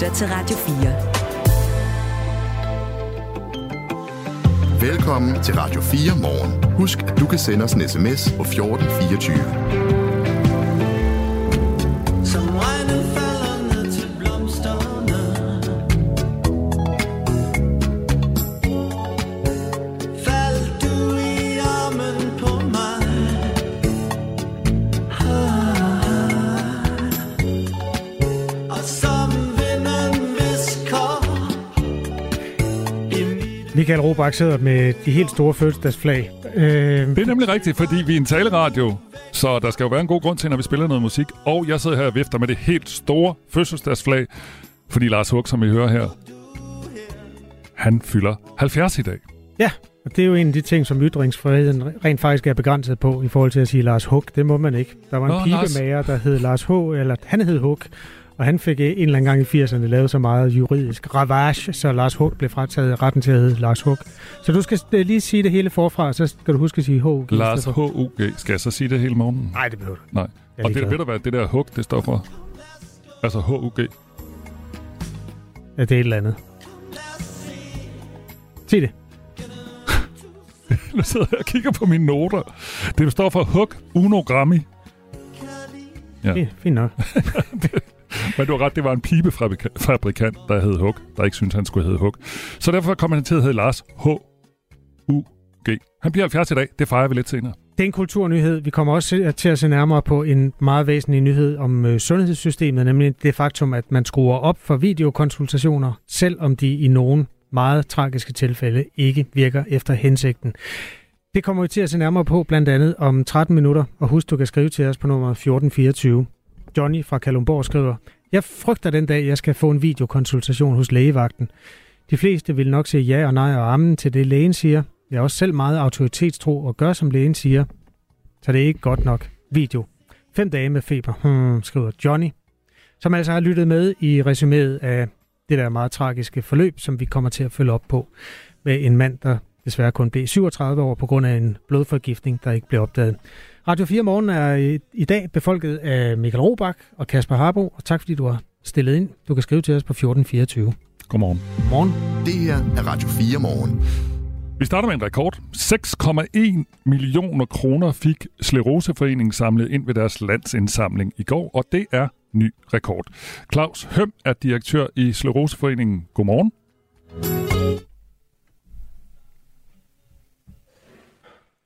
lytter til Radio 4. Velkommen til Radio 4 morgen. Husk, at du kan sende os en sms på 1424. Michael Robach sidder med de helt store fødselsdagsflag. Øh, det er nemlig rigtigt, fordi vi er en taleradio, så der skal jo være en god grund til, når vi spiller noget musik. Og jeg sidder her og vifter med det helt store fødselsdagsflag, fordi Lars Hug, som vi hører her, han fylder 70 i dag. Ja, og det er jo en af de ting, som ytringsfriheden rent faktisk er begrænset på, i forhold til at sige Lars Hug. Det må man ikke. Der var en Nå, pibemager, der hed Lars H., eller han hed Hug, og han fik en eller anden gang i 80'erne lavet så meget juridisk ravage, så Lars Hug blev frataget retten til at hedde Lars Hug. Så du skal lige sige det hele forfra, så skal du huske at sige H.U.G. Lars H.U.G. Skal jeg så sige det hele morgen? Nej, det behøver du Nej. Og det, ved du hvad, det der Hug, det står for? Altså H.U.G. Ja, det er et eller andet. Sig det. nu sidder jeg og kigger på mine noter. Det står for Hug Unogrammi. Ja. Fint nok. Men du har ret, det var en pibefabrikant, der hed Hug, der ikke syntes, han skulle hedde Hug. Så derfor kom han til at hedde Lars H-U-G. Han bliver 70 i dag, det fejrer vi lidt senere. Det er en kulturnyhed. Vi kommer også til at se nærmere på en meget væsentlig nyhed om øh, sundhedssystemet, nemlig det faktum, at man skruer op for videokonsultationer, selvom de i nogle meget tragiske tilfælde ikke virker efter hensigten. Det kommer vi til at se nærmere på, blandt andet om 13 minutter. Og husk, du kan skrive til os på nummer 1424. Johnny fra Kalumborg skriver, Jeg frygter den dag, jeg skal få en videokonsultation hos lægevagten. De fleste vil nok sige ja og nej og ammen til det, lægen siger. Jeg er også selv meget autoritetstro og gør, som lægen siger. Så det er ikke godt nok. Video. Fem dage med feber, hmm, skriver Johnny, som altså har lyttet med i resuméet af det der meget tragiske forløb, som vi kommer til at følge op på med en mand, der desværre kun blev 37 år på grund af en blodforgiftning, der ikke blev opdaget. Radio 4 Morgen er i, i dag befolket af Michael Robach og Kasper Harbo, og tak fordi du har stillet ind. Du kan skrive til os på 1424. Godmorgen. Morgen. Det her er Radio 4 Morgen. Vi starter med en rekord. 6,1 millioner kroner fik Sleroseforeningen samlet ind ved deres landsindsamling i går, og det er ny rekord. Claus Høm er direktør i Sleroseforeningen. Godmorgen.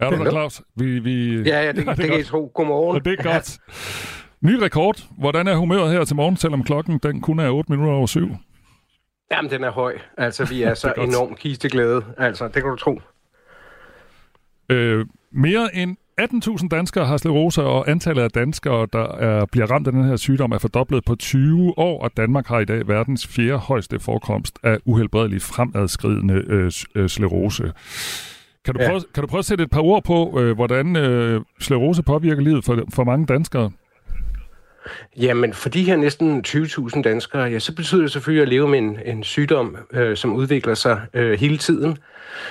Er du der, Claus? Vi, vi... Ja, ja, det, det, det kan I tro. Godmorgen. Og det er godt. Ny rekord. Hvordan er humøret her til morgen, selvom klokken den kun er 8 minutter over syv? Jamen, den er høj. Altså, vi er så er enormt kisteglæde. Altså, det kan du tro. Øh, mere end 18.000 danskere har sklerose, og antallet af danskere, der er, bliver ramt af den her sygdom, er fordoblet på 20 år, og Danmark har i dag verdens fjerde højeste forekomst af uhelbredelig fremadskridende øh, øh, sklerose. Kan du, ja. prøve, kan du prøve at sætte et par ord på, øh, hvordan øh, sklerose påvirker livet for, for mange danskere? Jamen, for de her næsten 20.000 danskere, ja, så betyder det selvfølgelig at leve med en, en sygdom, øh, som udvikler sig øh, hele tiden,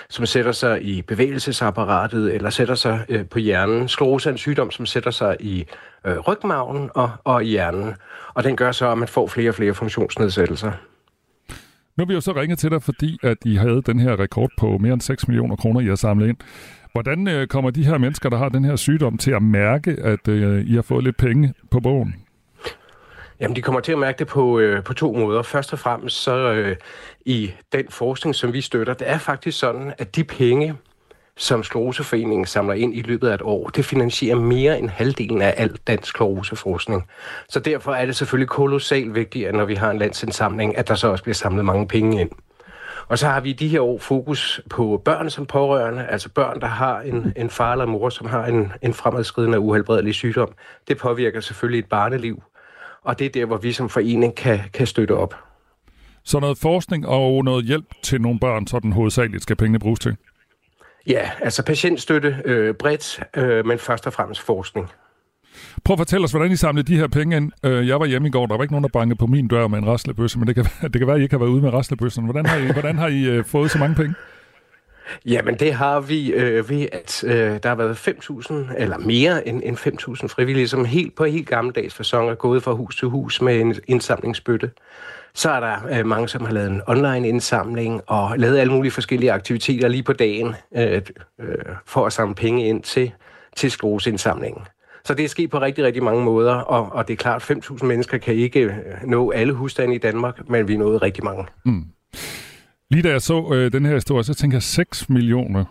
som sætter sig i bevægelsesapparatet eller sætter sig øh, på hjernen. Sklerose er en sygdom, som sætter sig i øh, rygmagen og, og i hjernen, og den gør så, at man får flere og flere funktionsnedsættelser. Nu har vi jo så ringet til dig, fordi at I havde den her rekord på mere end 6 millioner kroner, I har samlet ind. Hvordan øh, kommer de her mennesker, der har den her sygdom, til at mærke, at øh, I har fået lidt penge på bogen? Jamen, de kommer til at mærke det på, øh, på to måder. Først og fremmest så øh, i den forskning, som vi støtter, det er faktisk sådan, at de penge, som Skleroseforeningen samler ind i løbet af et år, det finansierer mere end halvdelen af al dansk skleroseforskning. Så derfor er det selvfølgelig kolossalt vigtigt, at når vi har en landsindsamling, at der så også bliver samlet mange penge ind. Og så har vi i de her år fokus på børn som pårørende, altså børn, der har en, en far eller mor, som har en, en fremadskridende uhelbredelig sygdom. Det påvirker selvfølgelig et barneliv, og det er der, hvor vi som forening kan, kan støtte op. Så noget forskning og noget hjælp til nogle børn, så den hovedsageligt skal pengene bruges til? Ja, altså patientstøtte øh, bredt, øh, men først og fremmest forskning. Prøv at fortælle os, hvordan I samlede de her penge ind. Øh, jeg var hjemme i går, der var ikke nogen, der bankede på min dør med en raslebøsse, men det kan, det kan være, at I ikke har været ude med raslebøssen. Hvordan har I, hvordan har I uh, fået så mange penge? Jamen, det har vi øh, ved, at øh, der har været 5.000, eller mere end, end 5.000 frivillige, som helt på helt gammeldags fasong er gået fra hus til hus med en indsamlingsbøtte. Så er der øh, mange, som har lavet en online indsamling og lavet alle mulige forskellige aktiviteter lige på dagen øh, øh, for at samle penge ind til, til skroseindsamlingen. Så det er sket på rigtig, rigtig mange måder, og, og det er klart, at 5.000 mennesker kan ikke øh, nå alle husstande i Danmark, men vi nåede rigtig mange. Mm. Lige da jeg så øh, den her historie, så tænker jeg 6 millioner.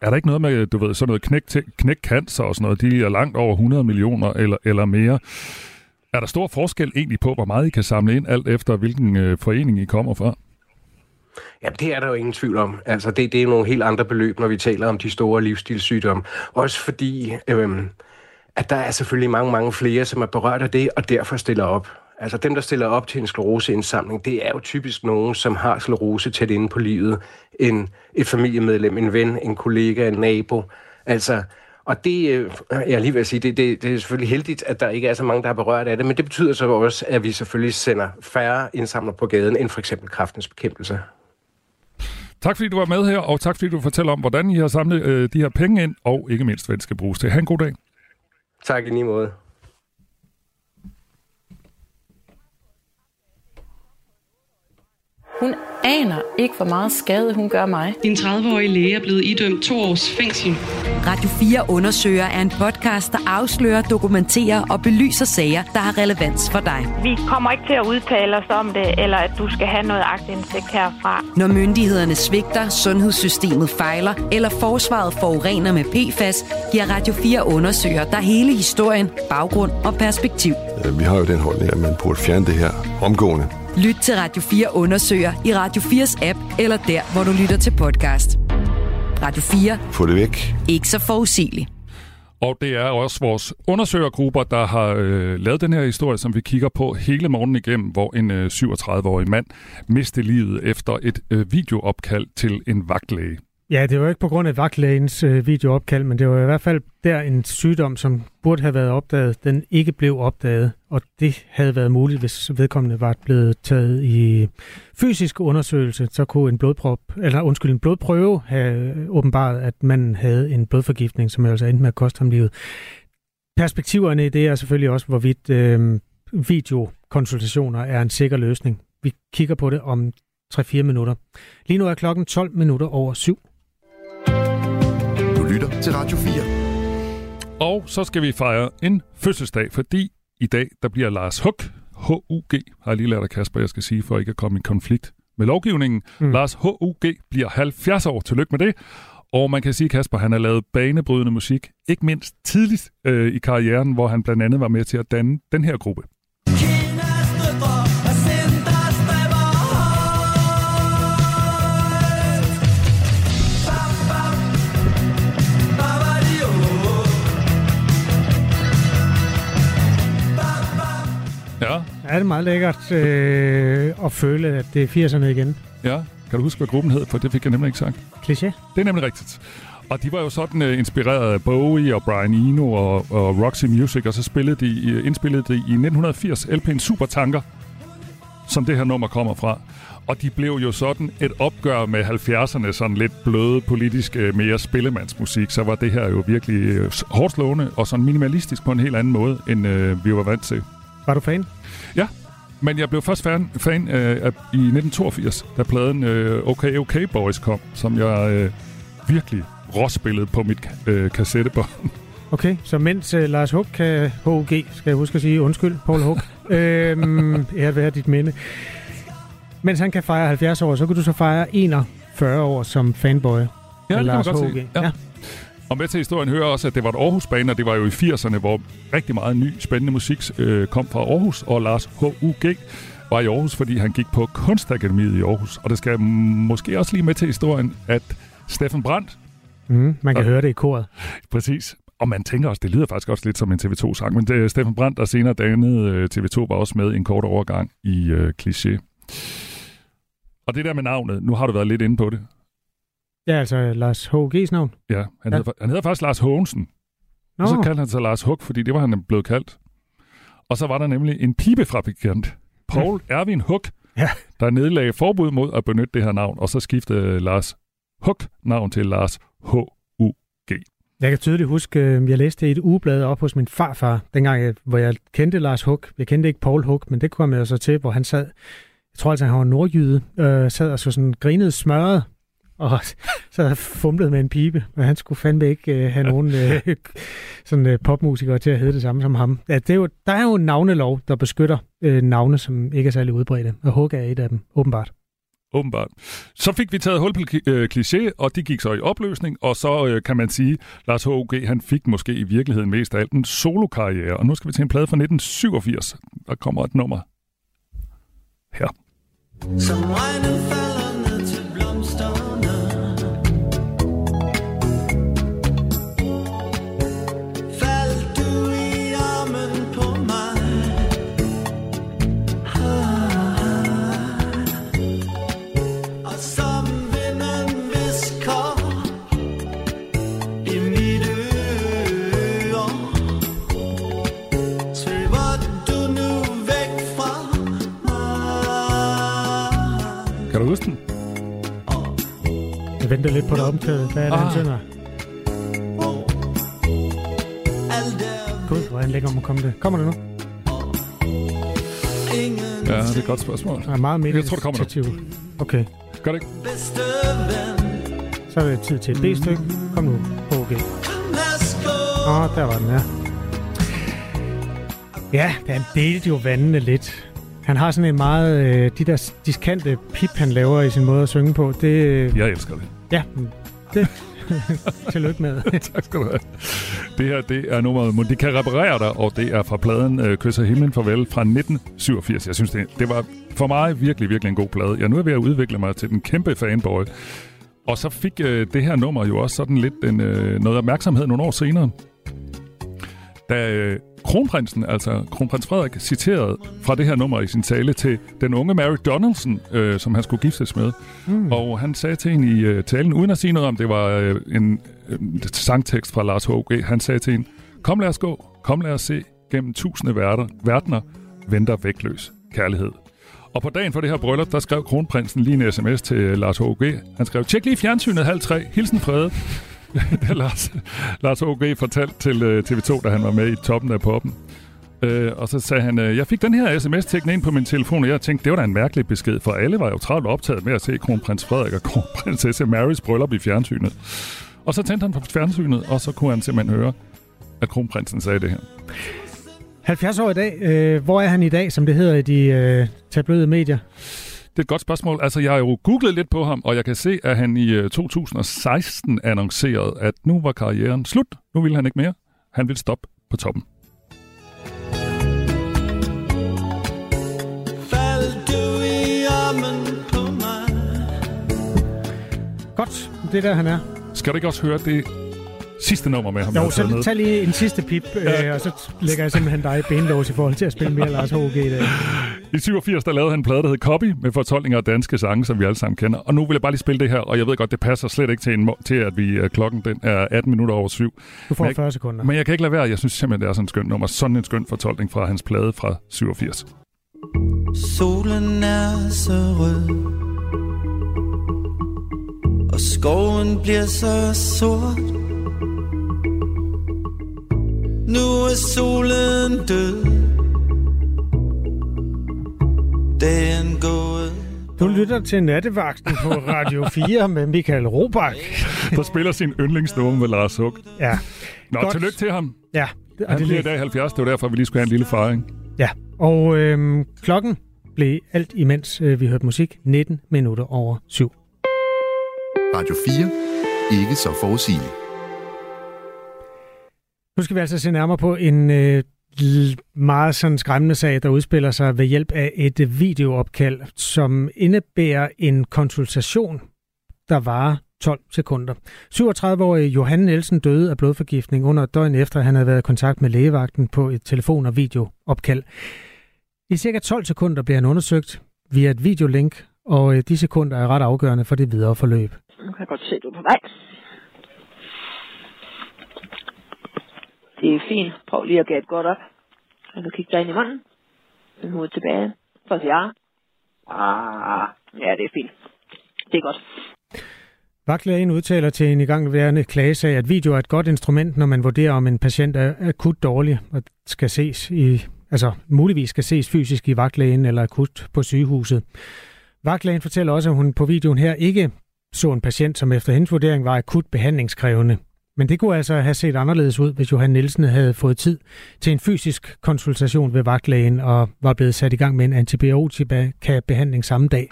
Er der ikke noget med, du ved, sådan noget knæk, knæk cancer og sådan noget, de er langt over 100 millioner eller, eller mere. Er der stor forskel egentlig på, hvor meget I kan samle ind, alt efter hvilken øh, forening I kommer fra? Ja, det er der jo ingen tvivl om. Altså, det, det er nogle helt andre beløb, når vi taler om de store livsstilssygdomme. Også fordi, øhm, at der er selvfølgelig mange, mange flere, som er berørt af det, og derfor stiller op. Altså dem, der stiller op til en skleroseindsamling, det er jo typisk nogen, som har sklerose tæt inde på livet. En, et familiemedlem, en ven, en kollega, en nabo. Altså, og det, øh, jeg lige vil sige, det, det, det er selvfølgelig heldigt, at der ikke er så mange, der er berørt af det, men det betyder så også, at vi selvfølgelig sender færre indsamler på gaden, end for eksempel kraftens bekæmpelse. Tak fordi du var med her, og tak fordi du fortæller om, hvordan I har samlet øh, de her penge ind, og ikke mindst, hvad det skal bruges til. Ha' en god dag. Tak i lige måde. Hun aner ikke, hvor meget skade hun gør mig. En 30-årig læge er blevet idømt to års fængsel. Radio 4 undersøger er en podcast, der afslører, dokumenterer og belyser sager, der har relevans for dig. Vi kommer ikke til at udtale os om det, eller at du skal have noget agtindsigt herfra. Når myndighederne svigter, sundhedssystemet fejler, eller forsvaret forurener med PFAS, giver Radio 4 undersøger der hele historien, baggrund og perspektiv. Vi har jo den holdning, at man burde fjerne det her omgående. Lyt til Radio 4 undersøger i Radio 4's app, eller der, hvor du lytter til podcast. Radio 4. Få det væk. Ikke så forudsigeligt. Og det er også vores undersøgergrupper, der har øh, lavet den her historie, som vi kigger på hele morgenen igennem, hvor en øh, 37-årig mand mistede livet efter et øh, videoopkald til en vagtlæge. Ja, det var ikke på grund af vagtlægens øh, videoopkald, men det var i hvert fald der en sygdom, som burde have været opdaget, den ikke blev opdaget, og det havde været muligt, hvis vedkommende var blevet taget i fysisk undersøgelse, så kunne en blodprop, eller undskyld, en blodprøve have åbenbart, at man havde en blodforgiftning, som altså endte med at koste ham livet. Perspektiverne i det er selvfølgelig også, hvorvidt øh, videokonsultationer er en sikker løsning. Vi kigger på det om 3-4 minutter. Lige nu er klokken 12 minutter over 7 lytter til Radio 4. Og så skal vi fejre en fødselsdag, fordi i dag der bliver Lars Hug, H-U-G, har jeg lige lært af Kasper, jeg skal sige, for ikke at komme i konflikt med lovgivningen. Mm. Lars H-U-G bliver 70 år. Tillykke med det. Og man kan sige, Kasper, han har lavet banebrydende musik, ikke mindst tidligt øh, i karrieren, hvor han blandt andet var med til at danne den her gruppe. Ja, det er meget lækkert øh, at føle, at det er 80'erne igen. Ja, kan du huske, hvad gruppen hed? For det fik jeg nemlig ikke sagt. Cliché. Det er nemlig rigtigt. Og de var jo sådan uh, inspireret af Bowie og Brian Eno og, og Roxy Music, og så spillede de, uh, indspillede de i 1980 LP'en Supertanker, som det her nummer kommer fra. Og de blev jo sådan et opgør med 70'erne, sådan lidt bløde politisk uh, mere spillemandsmusik, så var det her jo virkelig uh, hårdt slående og sådan minimalistisk på en helt anden måde, end uh, vi var vant til. Var du fan? Ja, men jeg blev først fan, fan øh, af, i 1982, da pladen øh, OK OK Boys kom, som jeg øh, virkelig råspillede på mit øh, kassettebånd. Okay, så mens øh, Lars Hug kan HUG, skal jeg huske at sige undskyld, Paul Hug, øhm, er være dit minde. Mens han kan fejre 70 år, så kan du så fejre 41 år som fanboy ja, af Lars HUG. Ja. ja. Og med til historien hører også, at det var et Aarhus-bane, og det var jo i 80'erne, hvor rigtig meget ny, spændende musik øh, kom fra Aarhus, og Lars H.U.G. var i Aarhus, fordi han gik på Kunstakademiet i Aarhus. Og det skal måske også lige med til historien, at Steffen Brandt... Mm, man kan og, høre det i koret. Præcis. Og man tænker også, det lyder faktisk også lidt som en TV2-sang, men det, Steffen Brandt, der senere dannede øh, TV2, var også med en kort overgang i øh, Cliché. Og det der med navnet, nu har du været lidt inde på det. Ja, altså Lars H.G.'s navn? Ja, han, ja. Hedder, han hedder faktisk Lars Hågensen. Nå. Og så kaldte han sig Lars Hug, fordi det var han blevet kaldt. Og så var der nemlig en pibefabrikant, Paul ja. Erwin Hug, ja. der nedlagde forbud mod at benytte det her navn, og så skiftede Lars Hug, navn til Lars H.U.G. Jeg kan tydeligt huske, øh, jeg læste et ugeblad op hos min farfar, dengang, hvor jeg kendte Lars Hug. Jeg kendte ikke Paul Hug, men det kom jeg så til, hvor han sad, jeg tror altså, han var nordjyde, øh, sad og så sådan grinede smørret, og så fumlede med en pibe, og han skulle fandme ikke øh, have nogen øh, sådan, øh, popmusikere til at hedde det samme som ham. Ja, det er jo, der er jo en navnelov, der beskytter øh, navne, som ikke er særlig udbredte, og Hug er et af dem, åbenbart. Åbenbart. Så fik vi taget hul på øh, kliché, og de gik så i opløsning, og så øh, kan man sige, Lars H.O.G. han fik måske i virkeligheden mest af alt en solokarriere, og nu skal vi til en plade fra 1987. Der kommer et nummer her. Som regnen falder Jeg venter lidt på det omkvædet. Hvad er det, ah. han synger? Er Gud, hvor er han lækker om at komme det. Kommer det nu? Ja, det er et godt spørgsmål. Der er meget mere Jeg tror, det kommer nu. Okay, Gør det ikke? så er det tid til et B-stykke. Kom nu, okay. Værsgo Åh, der var den, ja. Ja, han delte jo vandene lidt. Han har sådan en meget... Øh, de der diskante pip, han laver i sin måde at synge på, det... Øh, Jeg elsker det ja, det... Tillykke med. tak skal du have. Det her, det er nummeret Men de kan reparere dig, og det er fra pladen øh, Kysser himlen farvel fra 1987. Jeg synes, det, det var for mig virkelig, virkelig en god plade. Jeg nu er ved at udvikle mig til den kæmpe fanboy. Og så fik øh, det her nummer jo også sådan lidt en, øh, noget opmærksomhed nogle år senere. Da øh, kronprinsen, altså kronprins Frederik, citerede fra det her nummer i sin tale til den unge Mary Donaldson, øh, som han skulle giftes med. Mm. Og han sagde til hende i øh, talen, uden at sige noget om, det var øh, en øh, sangtekst fra Lars H.G., han sagde til hende, kom lad os gå, kom lad os se, gennem tusinde verder, verdener venter vægtløs kærlighed. Og på dagen for det her bryllup, der skrev kronprinsen lige en sms til øh, Lars H.G. Han skrev, tjek lige fjernsynet halv tre, hilsen Frede det Lars, Lars O.G. fortalt til øh, TV2, da han var med i toppen af poppen. Øh, og så sagde han, øh, jeg fik den her sms-teknik ind på min telefon, og jeg tænkte, det var da en mærkelig besked, for alle var jo travlt optaget med at se kronprins Frederik og kronprinsesse Marys bryllup i fjernsynet. Og så tændte han på fjernsynet, og så kunne han simpelthen høre, at kronprinsen sagde det her. 70 år i dag. Øh, hvor er han i dag, som det hedder i de øh, tabloide medier? Det er et godt spørgsmål. Altså, jeg har jo googlet lidt på ham, og jeg kan se, at han i øh, 2016 annoncerede, at nu var karrieren slut. Nu ville han ikke mere. Han ville stoppe på toppen. Godt, det er der, han er. Skal du ikke også høre det sidste nummer med ham? jeg Jo, så med? tag lige en sidste pip, øh, og så lægger jeg simpelthen dig i benlås i forhold til at spille mere Lars H.G. i dag. I 87 der lavede han en plade, der hed Copy, med fortolkninger af danske sange, som vi alle sammen kender. Og nu vil jeg bare lige spille det her, og jeg ved godt, det passer slet ikke til, en, til at vi uh, klokken den er 18 minutter over syv. Du får Men jeg- 40 sekunder. Men jeg kan ikke lade være, jeg synes simpelthen, det er sådan en skøn nummer. Sådan en skøn fortolkning fra hans plade fra 87. Solen er så rød Og skoven bliver så sort Nu er solen død Dagen gået Du lytter til Nattevagten på Radio 4 med Michael Robach. Der spiller sin yndlingsnummer med Lars Hug. Ja, Nå, Godt. tillykke til ham. ja. Og Han det, bliver i dag 70, det var derfor, vi lige skulle have en lille fejring. ja. Og øhm, klokken blev alt imens øh, vi hørte musik 19 minutter over 7. Radio 4. Ikke så forudsigeligt. Nu skal vi altså se nærmere på en øh, meget sådan skræmmende sag, der udspiller sig ved hjælp af et videoopkald, som indebærer en konsultation, der varer 12 sekunder. 37-årige Johan Nielsen døde af blodforgiftning under et døgn efter, at han havde været i kontakt med lægevagten på et telefon- og videoopkald. I cirka 12 sekunder bliver han undersøgt via et videolink, og øh, de sekunder er ret afgørende for det videre forløb. Nu kan jeg godt se, at du er på vej. Det er fint. Prøv lige at gabe godt op. Og du kigge dig ind i munden. Med hovedet tilbage. For at sige ah. Ah, ja, det er fint. Det er godt. Vagtlægen udtaler til en igangværende klagesag, at video er et godt instrument, når man vurderer, om en patient er akut dårlig og skal ses i, altså muligvis skal ses fysisk i vagtlægen eller akut på sygehuset. Vagtlægen fortæller også, at hun på videoen her ikke så en patient, som efter hendes vurdering var akut behandlingskrævende. Men det kunne altså have set anderledes ud, hvis Johan Nielsen havde fået tid til en fysisk konsultation ved vagtlægen og var blevet sat i gang med en antibiotika-behandling samme dag.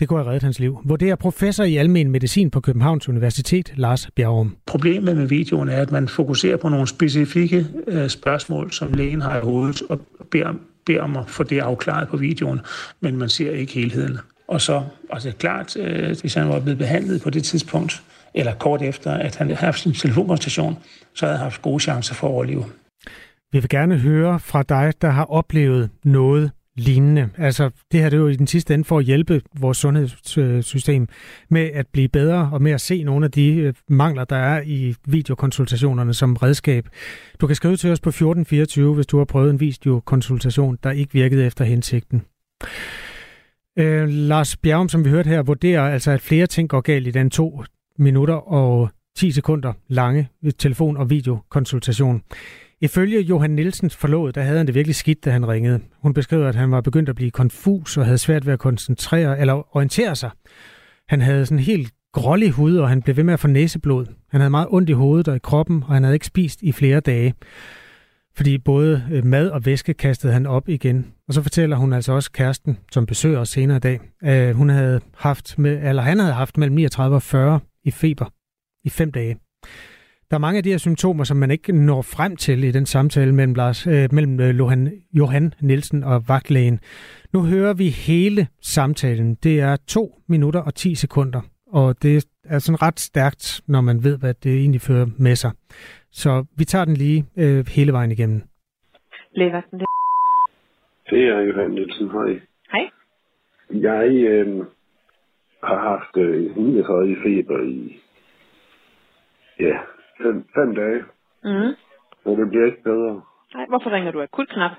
Det kunne have reddet hans liv. Vurderer professor i almen medicin på Københavns Universitet, Lars Bjergum. Problemet med videoen er, at man fokuserer på nogle specifikke øh, spørgsmål, som lægen har i hovedet, og beder, beder om at få det afklaret på videoen, men man ser ikke helheden. Og så, altså klart, øh, hvis han var blevet behandlet på det tidspunkt, eller kort efter, at han havde haft sin telefonkonsultation, så havde han haft gode chancer for at overleve. Vi vil gerne høre fra dig, der har oplevet noget lignende. Altså, det her det er jo i den sidste ende for at hjælpe vores sundhedssystem med at blive bedre og med at se nogle af de øh, mangler, der er i videokonsultationerne som redskab. Du kan skrive til os på 1424, hvis du har prøvet en videokonsultation, der ikke virkede efter hensigten. Øh, Lars Bjergum, som vi hørte her, vurderer altså, at flere ting går galt i den to minutter og 10 sekunder lange telefon- og videokonsultation. Ifølge Johan Nielsens forlod, der havde han det virkelig skidt, da han ringede. Hun beskriver, at han var begyndt at blive konfus og havde svært ved at koncentrere eller orientere sig. Han havde sådan helt grålig hud, og han blev ved med at få næseblod. Han havde meget ondt i hovedet og i kroppen, og han havde ikke spist i flere dage. Fordi både øh, mad og væske kastede han op igen. Og så fortæller hun altså også kæresten, som besøger os senere i dag, at hun havde haft med, eller han havde haft mellem 39 og 40 i feber i fem dage. Der er mange af de her symptomer, som man ikke når frem til i den samtale mellem, Lars, øh, mellem øh, Johan, Johan Nielsen og vagtlægen. Nu hører vi hele samtalen. Det er to minutter og 10 sekunder, og det er sådan ret stærkt, når man ved, hvad det egentlig fører med sig. Så vi tager den lige øh, hele vejen igennem. Lægevagten, det Det er Johan Nielsen. Hej. Hej. Jeg øh, har haft øh, 39 feber i ja, fem, fem dage, Mm. og det bliver ikke bedre. Nej, hvorfor ringer du akut knap?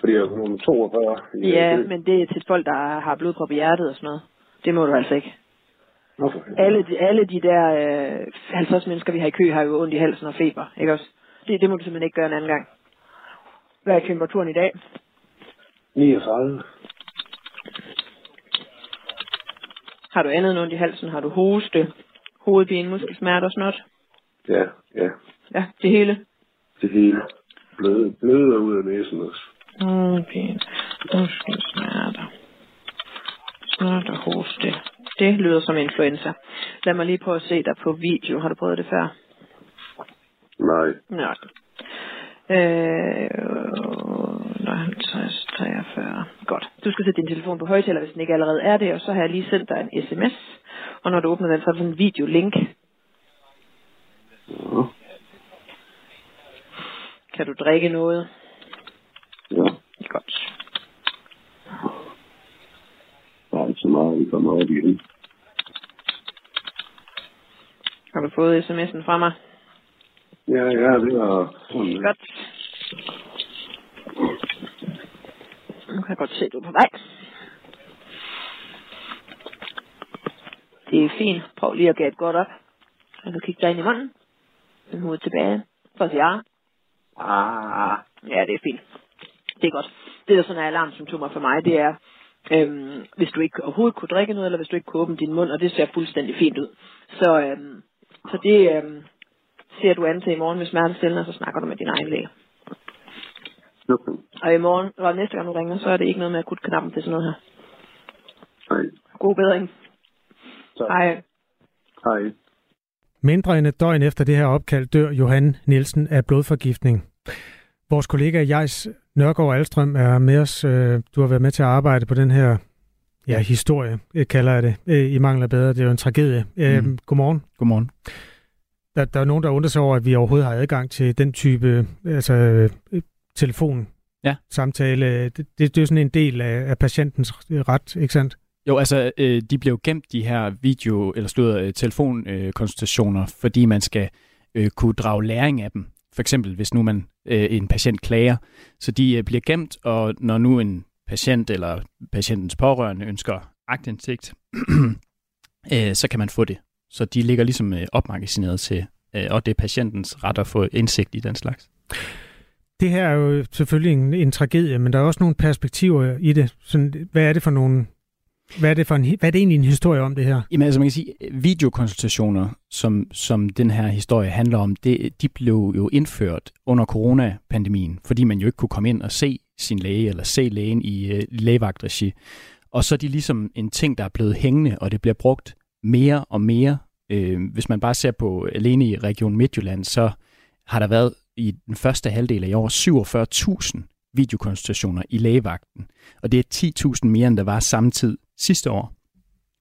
Fordi jeg er nummer 42. i- Ja, det- men det er til folk, der har blodprop i hjertet og sådan noget. Det må du altså ikke. Hvorfor? Alle de, alle de der øh, 50 mennesker, vi har i kø, har jo ondt i halsen og feber, ikke også? Det, det må du simpelthen ikke gøre en anden gang. Hvad er temperaturen i dag? 39. Har du andet end ondt i halsen? Har du hoste, hovedpine, muskelsmerter og noget? Ja, ja. Ja, det hele. Det hele. Bløde, bløde ud af næsen også. Hovedpine, muskelsmerter, snot og hoste. Det lyder som influenza. Lad mig lige prøve at se dig på video. Har du prøvet det før? Nej. Nej. Øh, 50, 43. Godt. Du skal sætte din telefon på højtaler, hvis den ikke allerede er det, og så har jeg lige sendt dig en sms. Og når du åbner den, så er der sådan en videolink. Ja. Kan du drikke noget? Ja. Godt. Der er ikke så meget, vi kommer op igen. Har du fået sms'en fra mig? Ja, ja, det sådan. Godt. Kan jeg godt se, at du er på vej. Det er fint. Prøv lige at gætte godt op. Og du kigger dig ind i munden. Den hovedet tilbage. For at sige ja. Ah. Ja, det er fint. Det er godt. Det, der sådan er alarmsymptomer for mig, det er, øhm, hvis du ikke overhovedet kunne drikke noget, eller hvis du ikke kunne åbne din mund, og det ser fuldstændig fint ud. Så, øhm, så det øhm, ser du an til i morgen med smertestillende, og så snakker du med din egen læge. Okay. Og i morgen, og næste gang du ringer, så er det ikke noget med akutknappen til sådan noget her. Nej. God bedring. Tak. Hej. Hej. Mindre end et døgn efter det her opkald dør Johan Nielsen af blodforgiftning. Vores kollega Jais Nørgaard Alstrøm er med os. Øh, Du har været med til at arbejde på den her ja, historie, øh, kalder jeg det, øh, i mangler bedre. Det er jo en tragedie. Mm. Godmorgen. Godmorgen. Der, der er nogen, der undrer sig over, at vi overhovedet har adgang til den type altså, telefon Ja. samtale. Det, det, det er jo sådan en del af, af patientens ret, ikke sandt? Jo, altså, øh, de blev gemt, de her video- eller slået øh, telefonkonsultationer, fordi man skal øh, kunne drage læring af dem. For eksempel, hvis nu man øh, en patient klager. Så de øh, bliver gemt, og når nu en patient eller patientens pårørende ønsker agtindsigt, øh, så kan man få det. Så de ligger ligesom øh, opmagasineret til, øh, og det er patientens ret at få indsigt i den slags. Det her er jo selvfølgelig en, en tragedie, men der er også nogle perspektiver i det. Sådan, hvad er det for nogle hvad er, det for en, hvad er det egentlig en historie om det her? Jamen altså man kan sige, videokonsultationer, som, som den her historie handler om, det, de blev jo indført under coronapandemien, fordi man jo ikke kunne komme ind og se sin læge, eller se lægen i øh, lægevagtregi. Og så er de ligesom en ting, der er blevet hængende, og det bliver brugt mere og mere. Øh, hvis man bare ser på alene i Region Midtjylland, så har der været i den første halvdel af i år 47.000 videokonsultationer i lægevagten. Og det er 10.000 mere, end der var samme tid sidste år.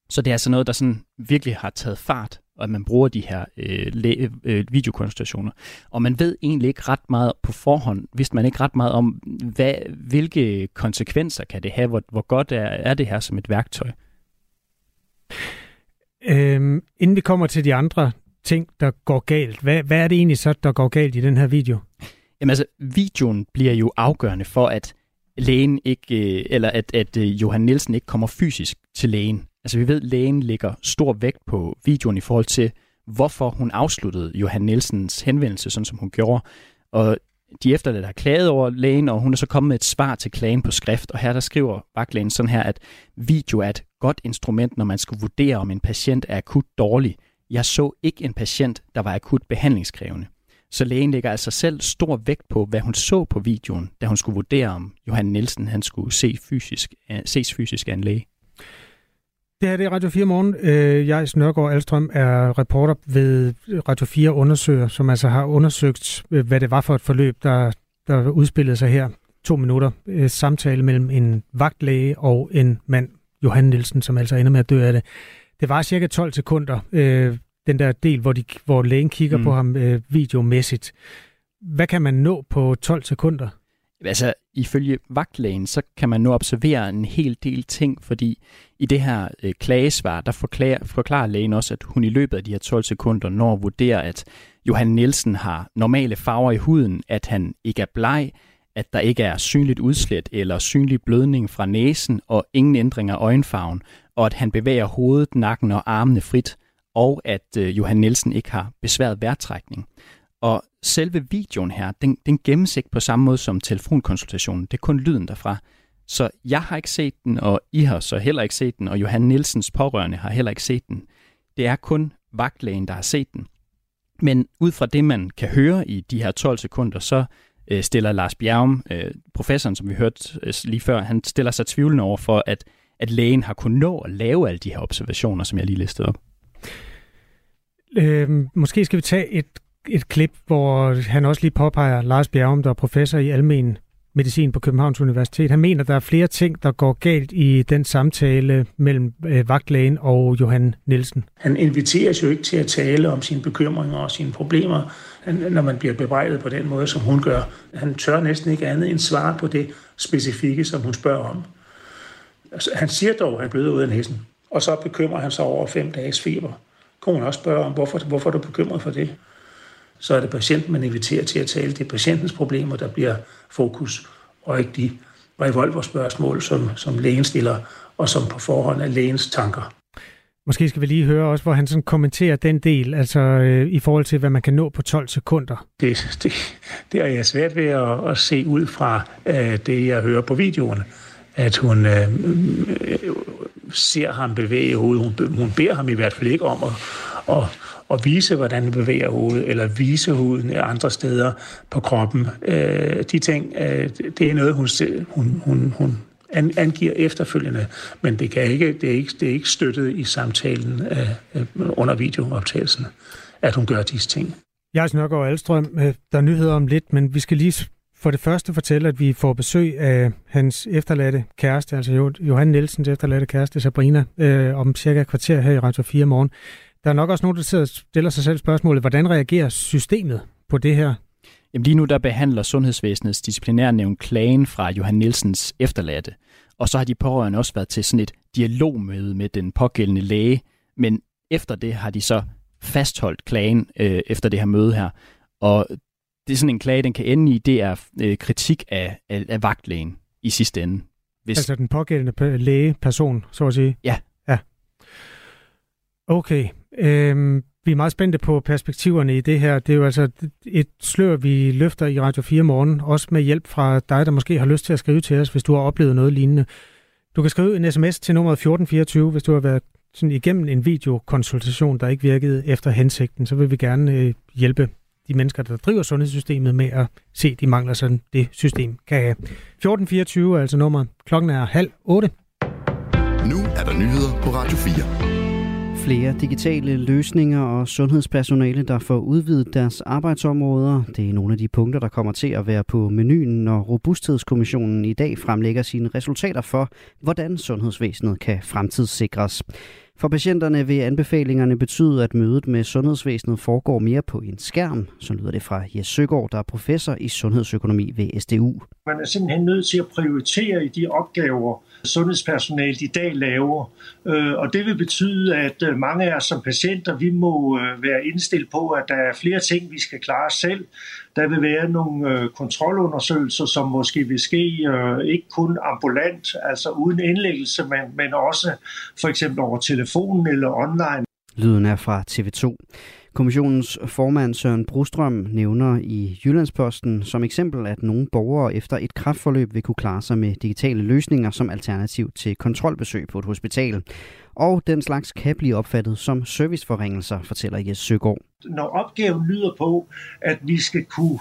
Så det er altså noget, der sådan virkelig har taget fart, og at man bruger de her øh, læge, øh, videokonsultationer. Og man ved egentlig ikke ret meget på forhånd, hvis man ikke ret meget om, hvad, hvilke konsekvenser kan det have, hvor, hvor godt er, er det her som et værktøj. Øhm, inden vi kommer til de andre ting, der går galt, hvad, hvad er det egentlig så, der går galt i den her video? Jamen altså, videoen bliver jo afgørende for, at lægen ikke, øh, eller at, at øh, Johan Nielsen ikke kommer fysisk til lægen. Altså vi ved, at lægen lægger stor vægt på videoen i forhold til, hvorfor hun afsluttede Johan Nielsens henvendelse, sådan som hun gjorde. Og de efterladte har klaget over lægen, og hun er så kommet med et svar til klagen på skrift. Og her der skriver vagtlægen sådan her, at video er et godt instrument, når man skal vurdere, om en patient er akut dårlig. Jeg så ikke en patient, der var akut behandlingskrævende. Så lægen lægger altså selv stor vægt på, hvad hun så på videoen, da hun skulle vurdere, om Johan Nielsen han skulle se fysisk, øh, ses fysisk af en læge. Det her det er Radio 4 Morgen. Øh, jeg, Snørgaard Alstrøm, er reporter ved Radio 4 Undersøger, som altså har undersøgt, øh, hvad det var for et forløb, der, der udspillede sig her. To minutter samtale mellem en vagtlæge og en mand, Johan Nielsen, som altså ender med at dø af det. Det var cirka 12 sekunder den der del, hvor, de, hvor lægen kigger mm. på ham øh, videomæssigt. Hvad kan man nå på 12 sekunder? Altså, ifølge vagtlægen, så kan man nu observere en hel del ting, fordi i det her øh, klagesvar, der forklarer, forklarer lægen også, at hun i løbet af de her 12 sekunder når at vurdere, at Johan Nielsen har normale farver i huden, at han ikke er bleg, at der ikke er synligt udslæt eller synlig blødning fra næsen og ingen ændring af øjenfarven, og at han bevæger hovedet, nakken og armene frit og at øh, Johan Nielsen ikke har besværet vejrtrækning. Og selve videoen her, den, den gemmes ikke på samme måde som telefonkonsultationen. Det er kun lyden derfra. Så jeg har ikke set den, og I har så heller ikke set den, og Johan Nielsens pårørende har heller ikke set den. Det er kun vagtlægen, der har set den. Men ud fra det, man kan høre i de her 12 sekunder, så øh, stiller Lars Bjergum, øh, professoren, som vi hørte øh, lige før, han stiller sig tvivlende over for, at, at lægen har kunnet nå at lave alle de her observationer, som jeg lige listede op. Øh, måske skal vi tage et, et klip, hvor han også lige påpeger, Lars Bjergum, der er professor i almen medicin på Københavns Universitet. Han mener, der er flere ting, der går galt i den samtale mellem øh, vagtlægen og Johan Nielsen. Han inviteres jo ikke til at tale om sine bekymringer og sine problemer, når man bliver bebrejdet på den måde, som hun gør. Han tør næsten ikke andet end svare på det specifikke, som hun spørger om. Altså, han siger dog, at han bløder ud af næsen, og så bekymrer han sig over fem dages feber kunne man også spørge om, hvorfor, hvorfor er du bekymret for det? Så er det patienten, man inviterer til at tale. Det er patientens problemer, der bliver fokus, og ikke de revolverspørgsmål, som, som lægen stiller, og som på forhånd er lægens tanker. Måske skal vi lige høre også, hvor han sådan kommenterer den del, altså øh, i forhold til, hvad man kan nå på 12 sekunder. Det, det, det er jeg svært ved at, at se ud fra øh, det, jeg hører på videoen, at hun øh, ser ham bevæge hovedet. Hun, hun beder ham i hvert fald ikke om at, at, at vise, hvordan han bevæger hovedet, eller vise huden andre steder på kroppen. Øh, de ting, øh, det er noget, hun, hun, hun, hun angiver efterfølgende, men det, kan ikke, det, er ikke, det er ikke støttet i samtalen øh, øh under videooptagelsen, at hun gør disse ting. Jeg er Snørgaard Alstrøm. Øh, der er nyheder om lidt, men vi skal lige for det første fortælle, at vi får besøg af hans efterladte kæreste, altså Johan Nielsens efterladte kæreste, Sabrina, øh, om cirka et kvarter her i Radio 4 morgen. Der er nok også nogen, der sidder og stiller sig selv spørgsmålet, hvordan reagerer systemet på det her? Jamen lige nu der behandler Sundhedsvæsenets disciplinærnævn klagen fra Johan Nielsens efterladte. Og så har de pårørende også været til sådan et dialogmøde med den pågældende læge. Men efter det har de så fastholdt klagen øh, efter det her møde her. Og det er sådan en klage, den kan ende i, det er øh, kritik af, af, af vagtlægen i sidste ende. Hvis... Altså den pågældende lægeperson, så at sige? Ja. ja. Okay. Øhm, vi er meget spændte på perspektiverne i det her. Det er jo altså et slør, vi løfter i Radio 4 morgen, også med hjælp fra dig, der måske har lyst til at skrive til os, hvis du har oplevet noget lignende. Du kan skrive en sms til nummeret 1424, hvis du har været sådan igennem en videokonsultation, der ikke virkede efter hensigten, så vil vi gerne øh, hjælpe de mennesker, der driver sundhedssystemet med at se de mangler, sådan det system kan have. 1424 er altså nummeret. Klokken er halv otte. Nu er der nyheder på Radio 4. Flere digitale løsninger og sundhedspersonale, der får udvidet deres arbejdsområder. Det er nogle af de punkter, der kommer til at være på menuen, når Robusthedskommissionen i dag fremlægger sine resultater for, hvordan sundhedsvæsenet kan fremtidssikres. For patienterne vil anbefalingerne betyde, at mødet med sundhedsvæsenet foregår mere på en skærm. Så lyder det fra Jes Søgaard, der er professor i sundhedsøkonomi ved SDU. Man er simpelthen nødt til at prioritere i de opgaver, sundhedspersonalet i dag laver. Øh, og det vil betyde, at øh, mange af os som patienter, vi må øh, være indstillet på, at der er flere ting, vi skal klare selv. Der vil være nogle øh, kontrolundersøgelser, som måske vil ske ikke kun ambulant, altså uden indlæggelse, men, men også for eksempel over telefonen eller online. Lyden er fra TV2. Kommissionens formand Søren Brostrøm nævner i Jyllandsposten som eksempel, at nogle borgere efter et kraftforløb vil kunne klare sig med digitale løsninger som alternativ til kontrolbesøg på et hospital. Og den slags kan blive opfattet som serviceforringelser, fortæller Jes Søgaard. Når opgaven lyder på, at vi skal kunne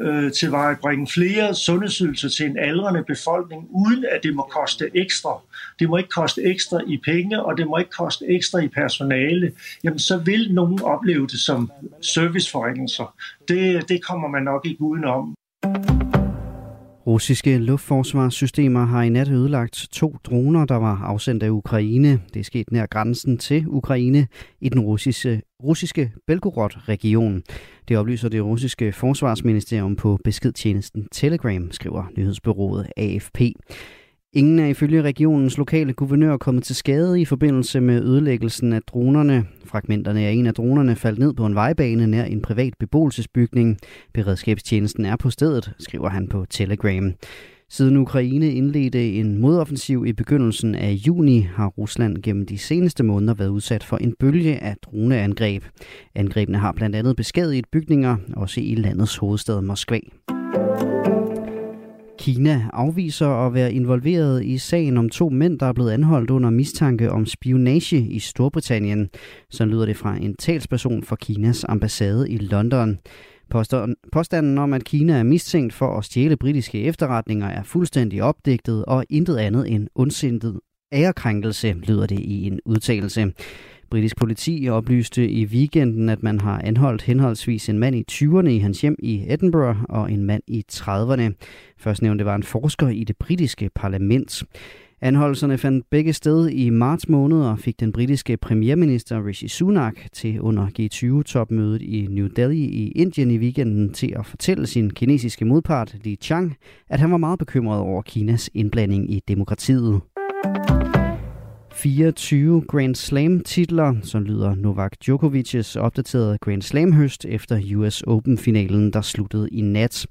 øh, tilvejebringe flere sundhedsydelser til en aldrende befolkning, uden at det må koste ekstra. Det må ikke koste ekstra i penge, og det må ikke koste ekstra i personale. Jamen, så vil nogen opleve det som serviceforringelser. Det, det kommer man nok ikke udenom. Russiske luftforsvarssystemer har i nat ødelagt to droner, der var afsendt af Ukraine. Det er sket nær grænsen til Ukraine i den russiske, russiske Belgorod-region. Det oplyser det russiske forsvarsministerium på beskedtjenesten Telegram, skriver nyhedsbyrået AFP. Ingen er ifølge regionens lokale guvernør kommet til skade i forbindelse med ødelæggelsen af dronerne. Fragmenterne af en af dronerne faldt ned på en vejbane nær en privat beboelsesbygning. Beredskabstjenesten er på stedet, skriver han på Telegram. Siden Ukraine indledte en modoffensiv i begyndelsen af juni, har Rusland gennem de seneste måneder været udsat for en bølge af droneangreb. Angrebene har blandt andet beskadiget bygninger, også i landets hovedstad Moskva. Kina afviser at være involveret i sagen om to mænd, der er blevet anholdt under mistanke om spionage i Storbritannien. Så lyder det fra en talsperson for Kinas ambassade i London. Påstanden om, at Kina er mistænkt for at stjæle britiske efterretninger, er fuldstændig opdigtet og intet andet end ondsindet ærekrænkelse, lyder det i en udtalelse. Britisk politi oplyste i weekenden, at man har anholdt henholdsvis en mand i 20'erne i hans hjem i Edinburgh og en mand i 30'erne. Først nævnte var en forsker i det britiske parlament. Anholdelserne fandt begge sted i marts måned og fik den britiske premierminister Rishi Sunak til under G20-topmødet i New Delhi i Indien i weekenden til at fortælle sin kinesiske modpart Li Chang, at han var meget bekymret over Kinas indblanding i demokratiet. 24 Grand Slam titler, så lyder Novak Djokovic's opdaterede Grand Slam høst efter US Open-finalen, der sluttede i nat.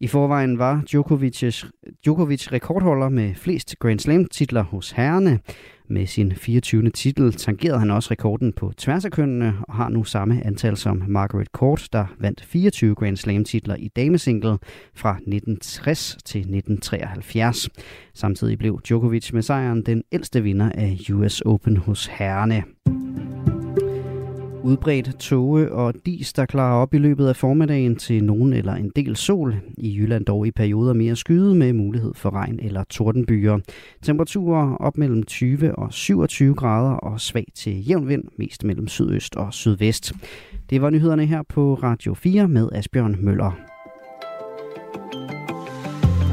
I forvejen var Djokovic, Djokovic rekordholder med flest Grand Slam-titler hos herrene. Med sin 24. titel tangerede han også rekorden på tværs af kønnene og har nu samme antal som Margaret Court, der vandt 24 Grand Slam-titler i damesingle fra 1960 til 1973. Samtidig blev Djokovic med sejren den ældste vinder af US Open hos herrene. Udbredt tåge og dis, der klarer op i løbet af formiddagen til nogen eller en del sol. I Jylland dog i perioder mere skyde med mulighed for regn eller tordenbyer. Temperaturer op mellem 20 og 27 grader og svag til jævn vind, mest mellem sydøst og sydvest. Det var nyhederne her på Radio 4 med Asbjørn Møller.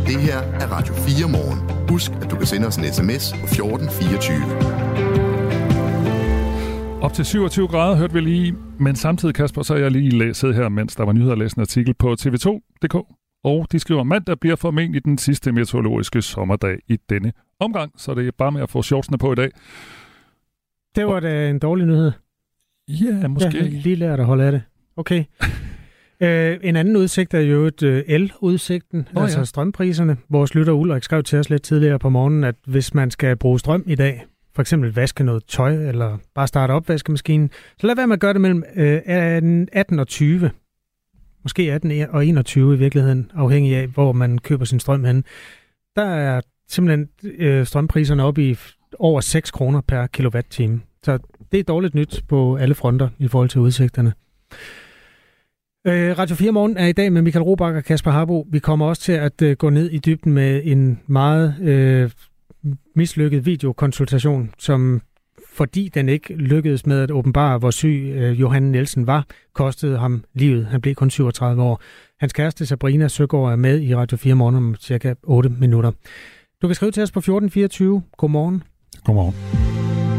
Det her er Radio 4 morgen. Husk, at du kan sende os en sms på 1424. Op til 27 grader hørte vi lige, men samtidig, Kasper, så er jeg lige læst her, mens der var nyheder læst en artikel på tv2.dk, og de skriver, mandag bliver formentlig den sidste meteorologiske sommerdag i denne omgang, så det er bare med at få shortsene på i dag. Det var da en dårlig nyhed. Ja, måske. Jeg lige lært at holde af det. Okay. Øh, en anden udsigt er jo et øh, el-udsigten, oh, altså ja. strømpriserne. Vores lytter Ulrik skrev til os lidt tidligere på morgenen, at hvis man skal bruge strøm i dag, for eksempel vaske noget tøj, eller bare starte opvaskemaskinen, så lad være med at gøre det mellem øh, 18 og 20. Måske 18 og 21 i virkeligheden, afhængig af, hvor man køber sin strøm hen. Der er simpelthen øh, strømpriserne op i over 6 kroner per kilowatt-time. Så det er dårligt nyt på alle fronter i forhold til udsigterne. Øh, Radio 4 Morgen er i dag med Michael Robach og Kasper Harbo. Vi kommer også til at øh, gå ned i dybden med en meget øh, mislykket videokonsultation, som fordi den ikke lykkedes med at åbenbare, hvor syg øh, Johan Nielsen var, kostede ham livet. Han blev kun 37 år. Hans kæreste Sabrina Søgaard er med i Radio 4 Morgen om cirka 8 minutter. Du kan skrive til os på 1424. Godmorgen. Godmorgen.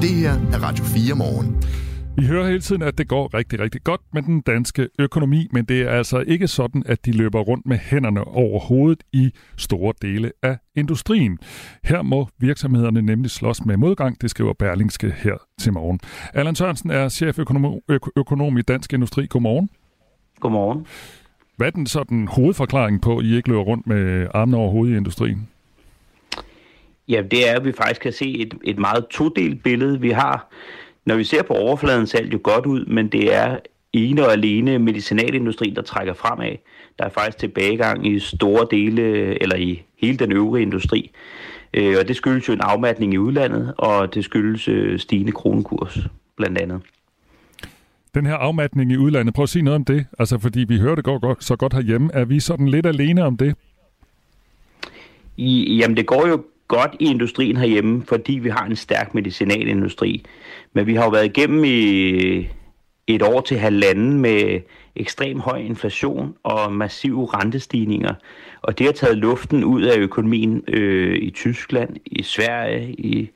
Det her er Radio 4 morgen. Vi hører hele tiden, at det går rigtig, rigtig godt med den danske økonomi, men det er altså ikke sådan, at de løber rundt med hænderne over hovedet i store dele af industrien. Her må virksomhederne nemlig slås med modgang, det skriver Berlingske her til morgen. Allan Sørensen er cheføkonom økonom i Dansk Industri. Godmorgen. Godmorgen. Hvad er den sådan hovedforklaring på, at I ikke løber rundt med armene over hovedet i industrien? Ja, det er, at vi faktisk kan se et, et meget todelt billede. Vi har, når vi ser på overfladen, ser det jo godt ud, men det er ene og alene medicinalindustrien, der trækker fremad. Der er faktisk tilbagegang i store dele, eller i hele den øvrige industri. Øh, og det skyldes jo en afmatning i udlandet, og det skyldes øh, stigende kronekurs, blandt andet. Den her afmatning i udlandet, prøv at sige noget om det. Altså, fordi vi hører det går godt, så godt herhjemme. Er vi sådan lidt alene om det? I, jamen, det går jo godt i industrien herhjemme, fordi vi har en stærk medicinalindustri. Men vi har jo været igennem i et år til halvanden med ekstrem høj inflation og massive rentestigninger. Og det har taget luften ud af økonomien øh, i Tyskland, i Sverige, i,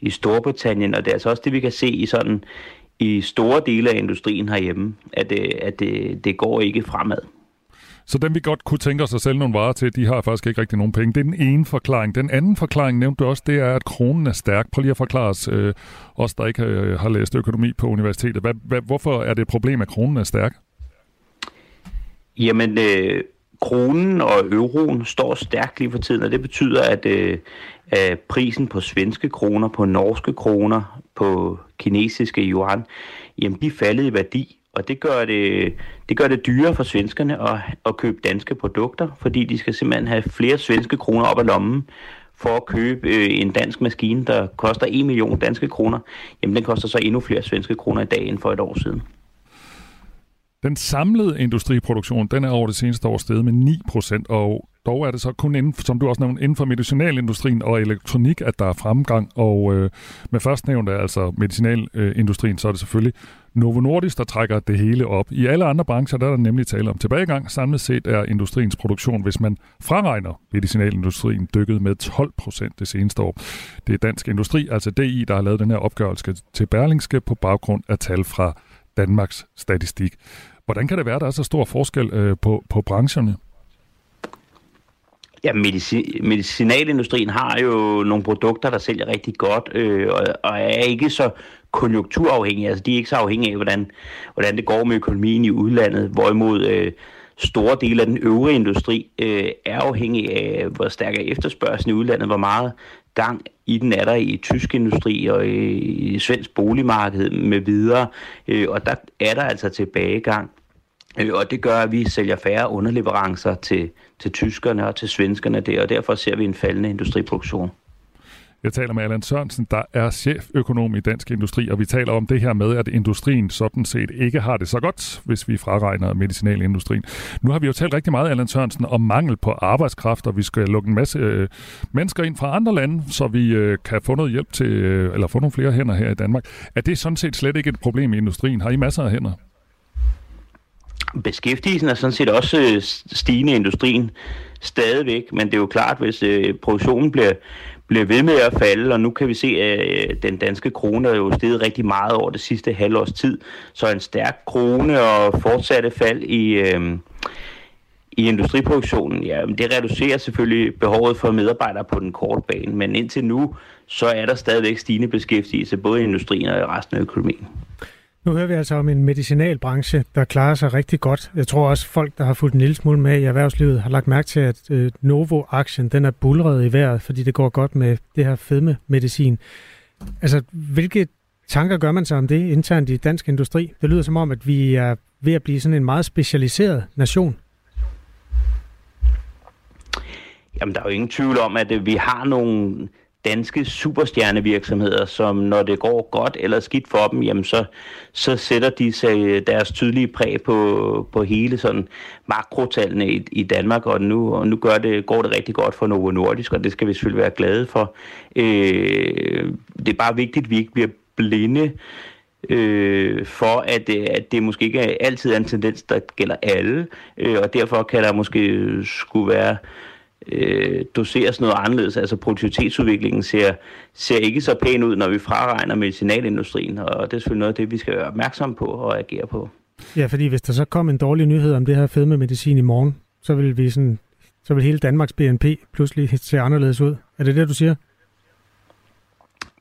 i Storbritannien, og det er altså også det, vi kan se i sådan i store dele af industrien herhjemme, at, øh, at det, det går ikke fremad. Så dem vi godt kunne tænke os at sælge nogle varer til, de har faktisk ikke rigtig nogen penge. Det er den ene forklaring. Den anden forklaring, nævnte du også, det er, at kronen er stærk. Prøv lige at forklare os, øh, os der ikke øh, har læst økonomi på universitetet. Hvad, hvad, hvorfor er det et problem, at kronen er stærk? Jamen, øh, kronen og euroen står stærkt lige for tiden, og det betyder, at, øh, at prisen på svenske kroner, på norske kroner, på kinesiske yuan, jamen de er faldet i værdi. Og det gør det, det gør det dyrere for svenskerne at, at købe danske produkter, fordi de skal simpelthen have flere svenske kroner op ad lommen for at købe øh, en dansk maskine, der koster 1 million danske kroner. Jamen den koster så endnu flere svenske kroner i dag end for et år siden. Den samlede industriproduktion, den er over det seneste år steget med 9%, og dog er det så kun inden, som du også nævnte, inden for medicinalindustrien og elektronik, at der er fremgang. Og øh, med førstnævnte, altså medicinalindustrien, så er det selvfølgelig Novo Nordisk, der trækker det hele op. I alle andre brancher, der er der nemlig tale om tilbagegang. Samlet set er industriens produktion, hvis man fraregner medicinalindustrien, dykket med 12 procent det seneste år. Det er Dansk Industri, altså DI, der har lavet den her opgørelse til Berlingske på baggrund af tal fra Danmarks Statistik. Hvordan kan det være, at der er så stor forskel øh, på, på brancherne? Ja, medicin, medicinalindustrien har jo nogle produkter, der sælger rigtig godt, øh, og, og er ikke så konjunkturafhængige. Altså, de er ikke så afhængige af, hvordan, hvordan det går med økonomien i udlandet, hvorimod øh, store dele af den øvrige industri øh, er afhængig af, hvor stærk er efterspørgselen i udlandet, hvor meget gang i den er der i tysk industri og i, i svensk boligmarked med videre, øh, og der er der altså tilbagegang. Øh, og det gør, at vi sælger færre underleverancer til, til tyskerne og til svenskerne der, og derfor ser vi en faldende industriproduktion. Jeg taler med Allan Sørensen, der er cheføkonom i Dansk Industri, og vi taler om det her med, at industrien sådan set ikke har det så godt, hvis vi fraregner medicinalindustrien. Nu har vi jo talt rigtig meget, Allan Sørensen, om mangel på arbejdskraft, og vi skal lukke en masse øh, mennesker ind fra andre lande, så vi øh, kan få noget hjælp til, øh, eller få nogle flere hænder her i Danmark. Er det sådan set slet ikke et problem i industrien? Har I masser af hænder? Beskæftigelsen er sådan set også øh, stigende i industrien stadigvæk, men det er jo klart, hvis øh, produktionen bliver, bliver ved med at falde, og nu kan vi se, at øh, den danske krone er jo steget rigtig meget over det sidste halvårs tid, så en stærk krone og fortsatte fald i, øh, i industriproduktionen, ja, det reducerer selvfølgelig behovet for medarbejdere på den korte bane, men indtil nu, så er der stadigvæk stigende beskæftigelse både i industrien og i resten af økonomien. Nu hører vi altså om en medicinalbranche, der klarer sig rigtig godt. Jeg tror også, folk, der har fulgt en lille smule med i erhvervslivet, har lagt mærke til, at øh, Novo-aktien den er bulret i vejret, fordi det går godt med det her fedme-medicin. Altså, hvilke tanker gør man sig om det internt i dansk industri? Det lyder som om, at vi er ved at blive sådan en meget specialiseret nation. Jamen, der er jo ingen tvivl om, at øh, vi har nogle danske superstjernevirksomheder, som når det går godt eller skidt for dem, jamen så, så sætter de sig deres tydelige præg på, på hele sådan makrotallene i, i Danmark, og nu, og nu gør det, går det rigtig godt for Novo Nordisk, og det skal vi selvfølgelig være glade for. Øh, det er bare vigtigt, at vi ikke bliver blinde øh, for, at, at det måske ikke altid er en tendens, der gælder alle, øh, og derfor kan der måske skulle være øh, Øh, doseres noget anderledes. Altså produktivitetsudviklingen ser, ser ikke så pæn ud, når vi fraregner medicinalindustrien, og det er selvfølgelig noget af det, vi skal være opmærksom på og agere på. Ja, fordi hvis der så kom en dårlig nyhed om det her fedmemedicin i morgen, så vil vi sådan, så vil hele Danmarks BNP pludselig se anderledes ud. Er det det, du siger?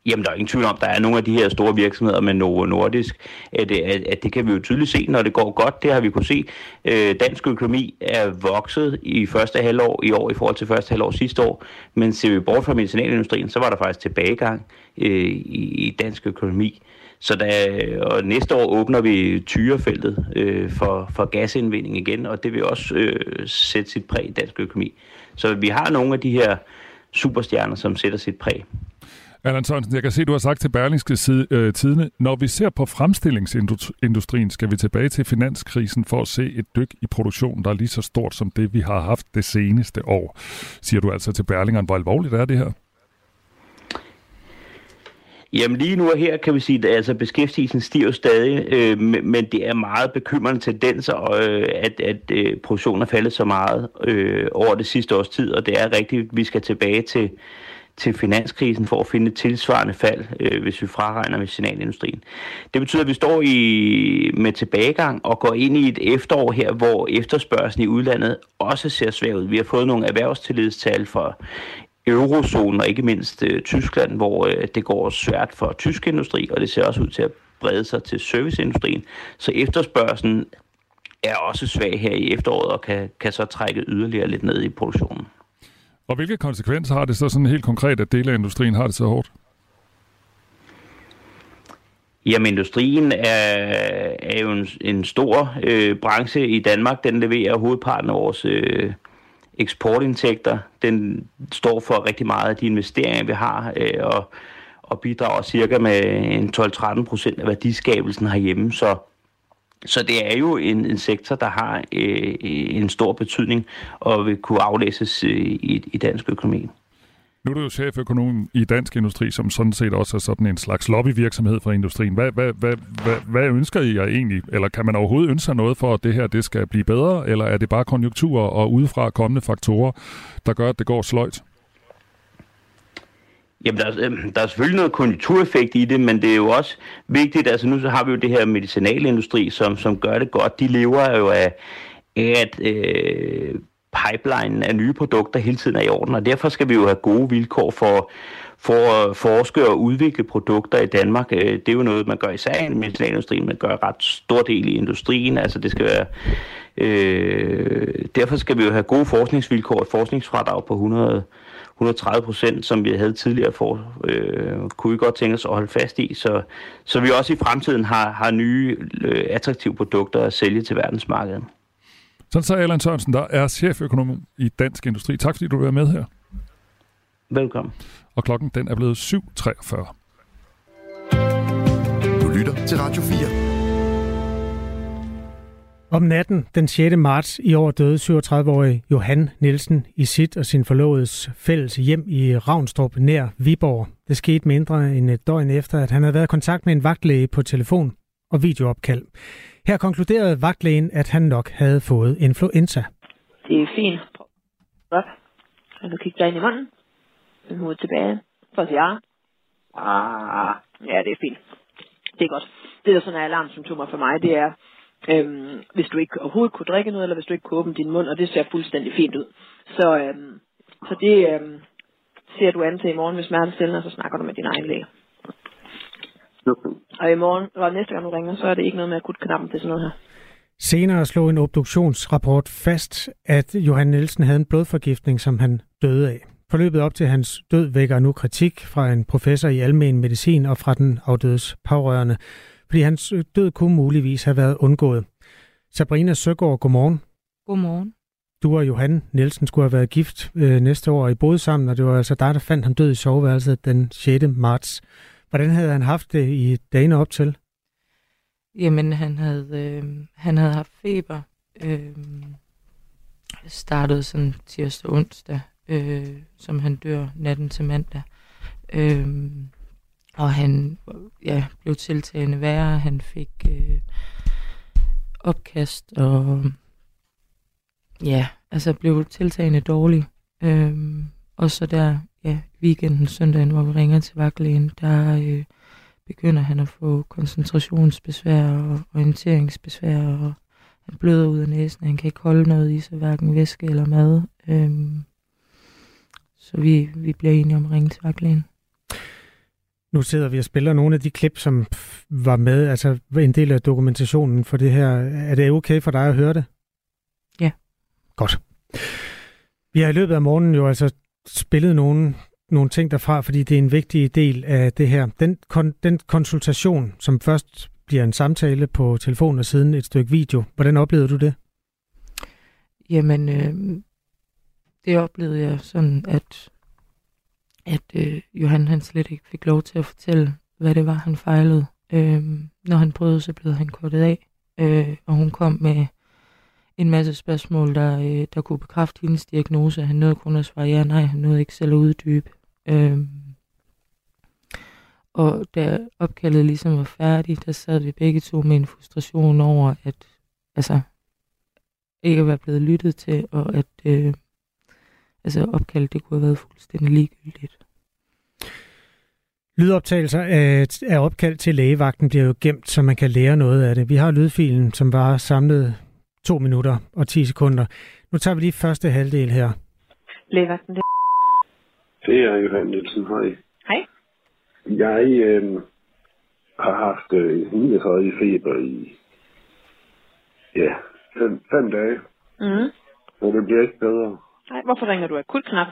Jamen, der er ingen tvivl om, der er nogle af de her store virksomheder med Novo Nordisk, at, at, at det kan vi jo tydeligt se, når det går godt. Det har vi kunne se. Øh, dansk økonomi er vokset i første halvår i år i forhold til første halvår sidste år, men ser vi bort fra medicinalindustrien, så var der faktisk tilbagegang øh, i, i dansk økonomi. Så da, og næste år åbner vi tyrefeltet øh, for, for gasindvinding igen, og det vil også øh, sætte sit præg i dansk økonomi. Så vi har nogle af de her superstjerner, som sætter sit præg. Allan Sørensen, jeg kan se, du har sagt til Berlingske side, øh, Tidene, når vi ser på fremstillingsindustrien, skal vi tilbage til finanskrisen for at se et dyk i produktionen, der er lige så stort som det, vi har haft det seneste år. Siger du altså til Berlingeren, hvor alvorligt er det her? Jamen lige nu og her kan vi sige, at altså, beskæftigelsen stiger stadig, øh, men det er meget bekymrende tendenser, øh, at, at øh, produktionen er faldet så meget øh, over det sidste års tid, og det er rigtigt, at vi skal tilbage til, til finanskrisen for at finde et tilsvarende fald, øh, hvis vi fraregner medicinalindustrien. Det betyder, at vi står i, med tilbagegang og går ind i et efterår her, hvor efterspørgselen i udlandet også ser svær ud. Vi har fået nogle erhvervstillidstal for eurozonen og ikke mindst øh, Tyskland, hvor øh, det går svært for tysk industri, og det ser også ud til at brede sig til serviceindustrien. Så efterspørgselen er også svag her i efteråret og kan, kan så trække yderligere lidt ned i produktionen. Og hvilke konsekvenser har det så sådan helt konkret, at dele af industrien har det så hårdt? Jamen, industrien er, er jo en, en stor øh, branche i Danmark. Den leverer hovedparten af vores øh, eksportindtægter. Den står for rigtig meget af de investeringer, vi har, øh, og, og bidrager cirka med en 12-13 procent af værdiskabelsen herhjemme. Så så det er jo en, en sektor, der har øh, en stor betydning og vil kunne aflæses øh, i, i dansk økonomi. Nu er du jo cheføkonom i Dansk Industri, som sådan set også er sådan en slags lobbyvirksomhed for industrien. Hvad, hvad, hvad, hvad, hvad ønsker I jer egentlig? Eller kan man overhovedet ønske sig noget for, at det her det skal blive bedre? Eller er det bare konjunkturer og udefra kommende faktorer, der gør, at det går sløjt? Jamen, der, er, øhm, der er selvfølgelig noget konjunktureffekt i det, men det er jo også vigtigt, altså nu så har vi jo det her medicinalindustri, som, som gør det godt. De lever jo af, at øh, pipeline af nye produkter hele tiden er i orden, og derfor skal vi jo have gode vilkår for, for at forske og udvikle produkter i Danmark. Øh, det er jo noget, man gør især i medicinalindustrien, man gør ret stor del i industrien, altså det skal være Øh, derfor skal vi jo have gode forskningsvilkår, et forskningsfradrag på 100, 130 procent, som vi havde tidligere for, øh, kunne vi godt tænke os at holde fast i, så, så vi også i fremtiden har, har nye øh, attraktive produkter at sælge til verdensmarkedet. Sådan så Allan Sørensen, der er cheføkonom i Dansk Industri. Tak fordi du vil være med her. Velkommen. Og klokken den er blevet 7.43. Du lytter til Radio 4. Om natten den 6. marts i år døde 37-årige Johan Nielsen i sit og sin forlovedes fælles hjem i Ravnstrup nær Viborg. Det skete mindre end et døgn efter, at han havde været i kontakt med en vagtlæge på telefon og videoopkald. Her konkluderede vagtlægen, at han nok havde fået influenza. Det er fint. Op. Og du kigge dig ind i munden. Den hoved tilbage. For at sige ja. Ah, ja, det er fint. Det er godt. Det, der sådan er alarmsymptomer for mig, det er, øhm, hvis du ikke overhovedet kunne drikke noget, eller hvis du ikke kunne åbne din mund, og det ser fuldstændig fint ud. Så, øhm, så det øhm, ser du an til i morgen, hvis smerten stiller, og så snakker du med din egen læge. Og i morgen, og næste gang du ringer, så er det ikke noget med akutknappen til sådan noget her. Senere slog en obduktionsrapport fast, at Johan Nielsen havde en blodforgiftning, som han døde af. Forløbet op til hans død vækker nu kritik fra en professor i almen medicin og fra den afdødes pårørende, fordi hans død kunne muligvis have været undgået. Sabrina Søgaard, godmorgen. Godmorgen. Du og Johan Nielsen skulle have været gift øh, næste år, og I boede sammen, og det var altså dig, der fandt ham død i soveværelset den 6. marts. Hvordan havde han haft det i dagene op til? Jamen, han havde, øh, han havde haft feber. Øh, startede sådan tirsdag og onsdag, øh, som han dør natten til mandag. Øh, og han ja, blev tiltagende værre. Han fik øh, opkast og ja, altså blev tiltagende dårlig. Øhm, og så der, ja, weekenden, søndagen, hvor vi ringer til vagtlægen, der øh, begynder han at få koncentrationsbesvær og orienteringsbesvær, og han bløder ud af næsen, han kan ikke holde noget i sig, hverken væske eller mad. Øhm, så vi, vi bliver enige om at ringe til vagtlægen. Nu sidder vi og spiller nogle af de klip, som var med, altså en del af dokumentationen for det her. Er det okay for dig at høre det? Ja. Godt. Vi har i løbet af morgenen jo altså spillet nogle, nogle ting derfra, fordi det er en vigtig del af det her. Den, kon, den konsultation, som først bliver en samtale på telefonen og siden et stykke video, hvordan oplevede du det? Jamen, øh, det oplevede jeg sådan, at, at øh, Johan han slet ikke fik lov til at fortælle, hvad det var, han fejlede. Øh, når han prøvede, så blev han kortet af, øh, og hun kom med en masse spørgsmål, der, øh, der kunne bekræfte hendes diagnose. Han nåede kun at svare ja nej, han nåede ikke selv at uddybe. Øh, og da opkaldet ligesom var færdigt, der sad vi begge to med en frustration over, at altså, ikke at være blevet lyttet til, og at øh, altså, opkaldet det kunne have været fuldstændig ligegyldigt. Lydoptagelser af, af opkald til lægevagten bliver jo gemt, så man kan lære noget af det. Vi har lydfilen, som var samlet to minutter og 10 sekunder. Nu tager vi lige første halvdel her. Lægevagten, det Det er Johan Nielsen. Hej. Hej. Jeg øh, har haft øh, 39 feber i ja, fem, fem dage, Mm. og det bliver ikke bedre. Nej, hvorfor ringer du akut knap?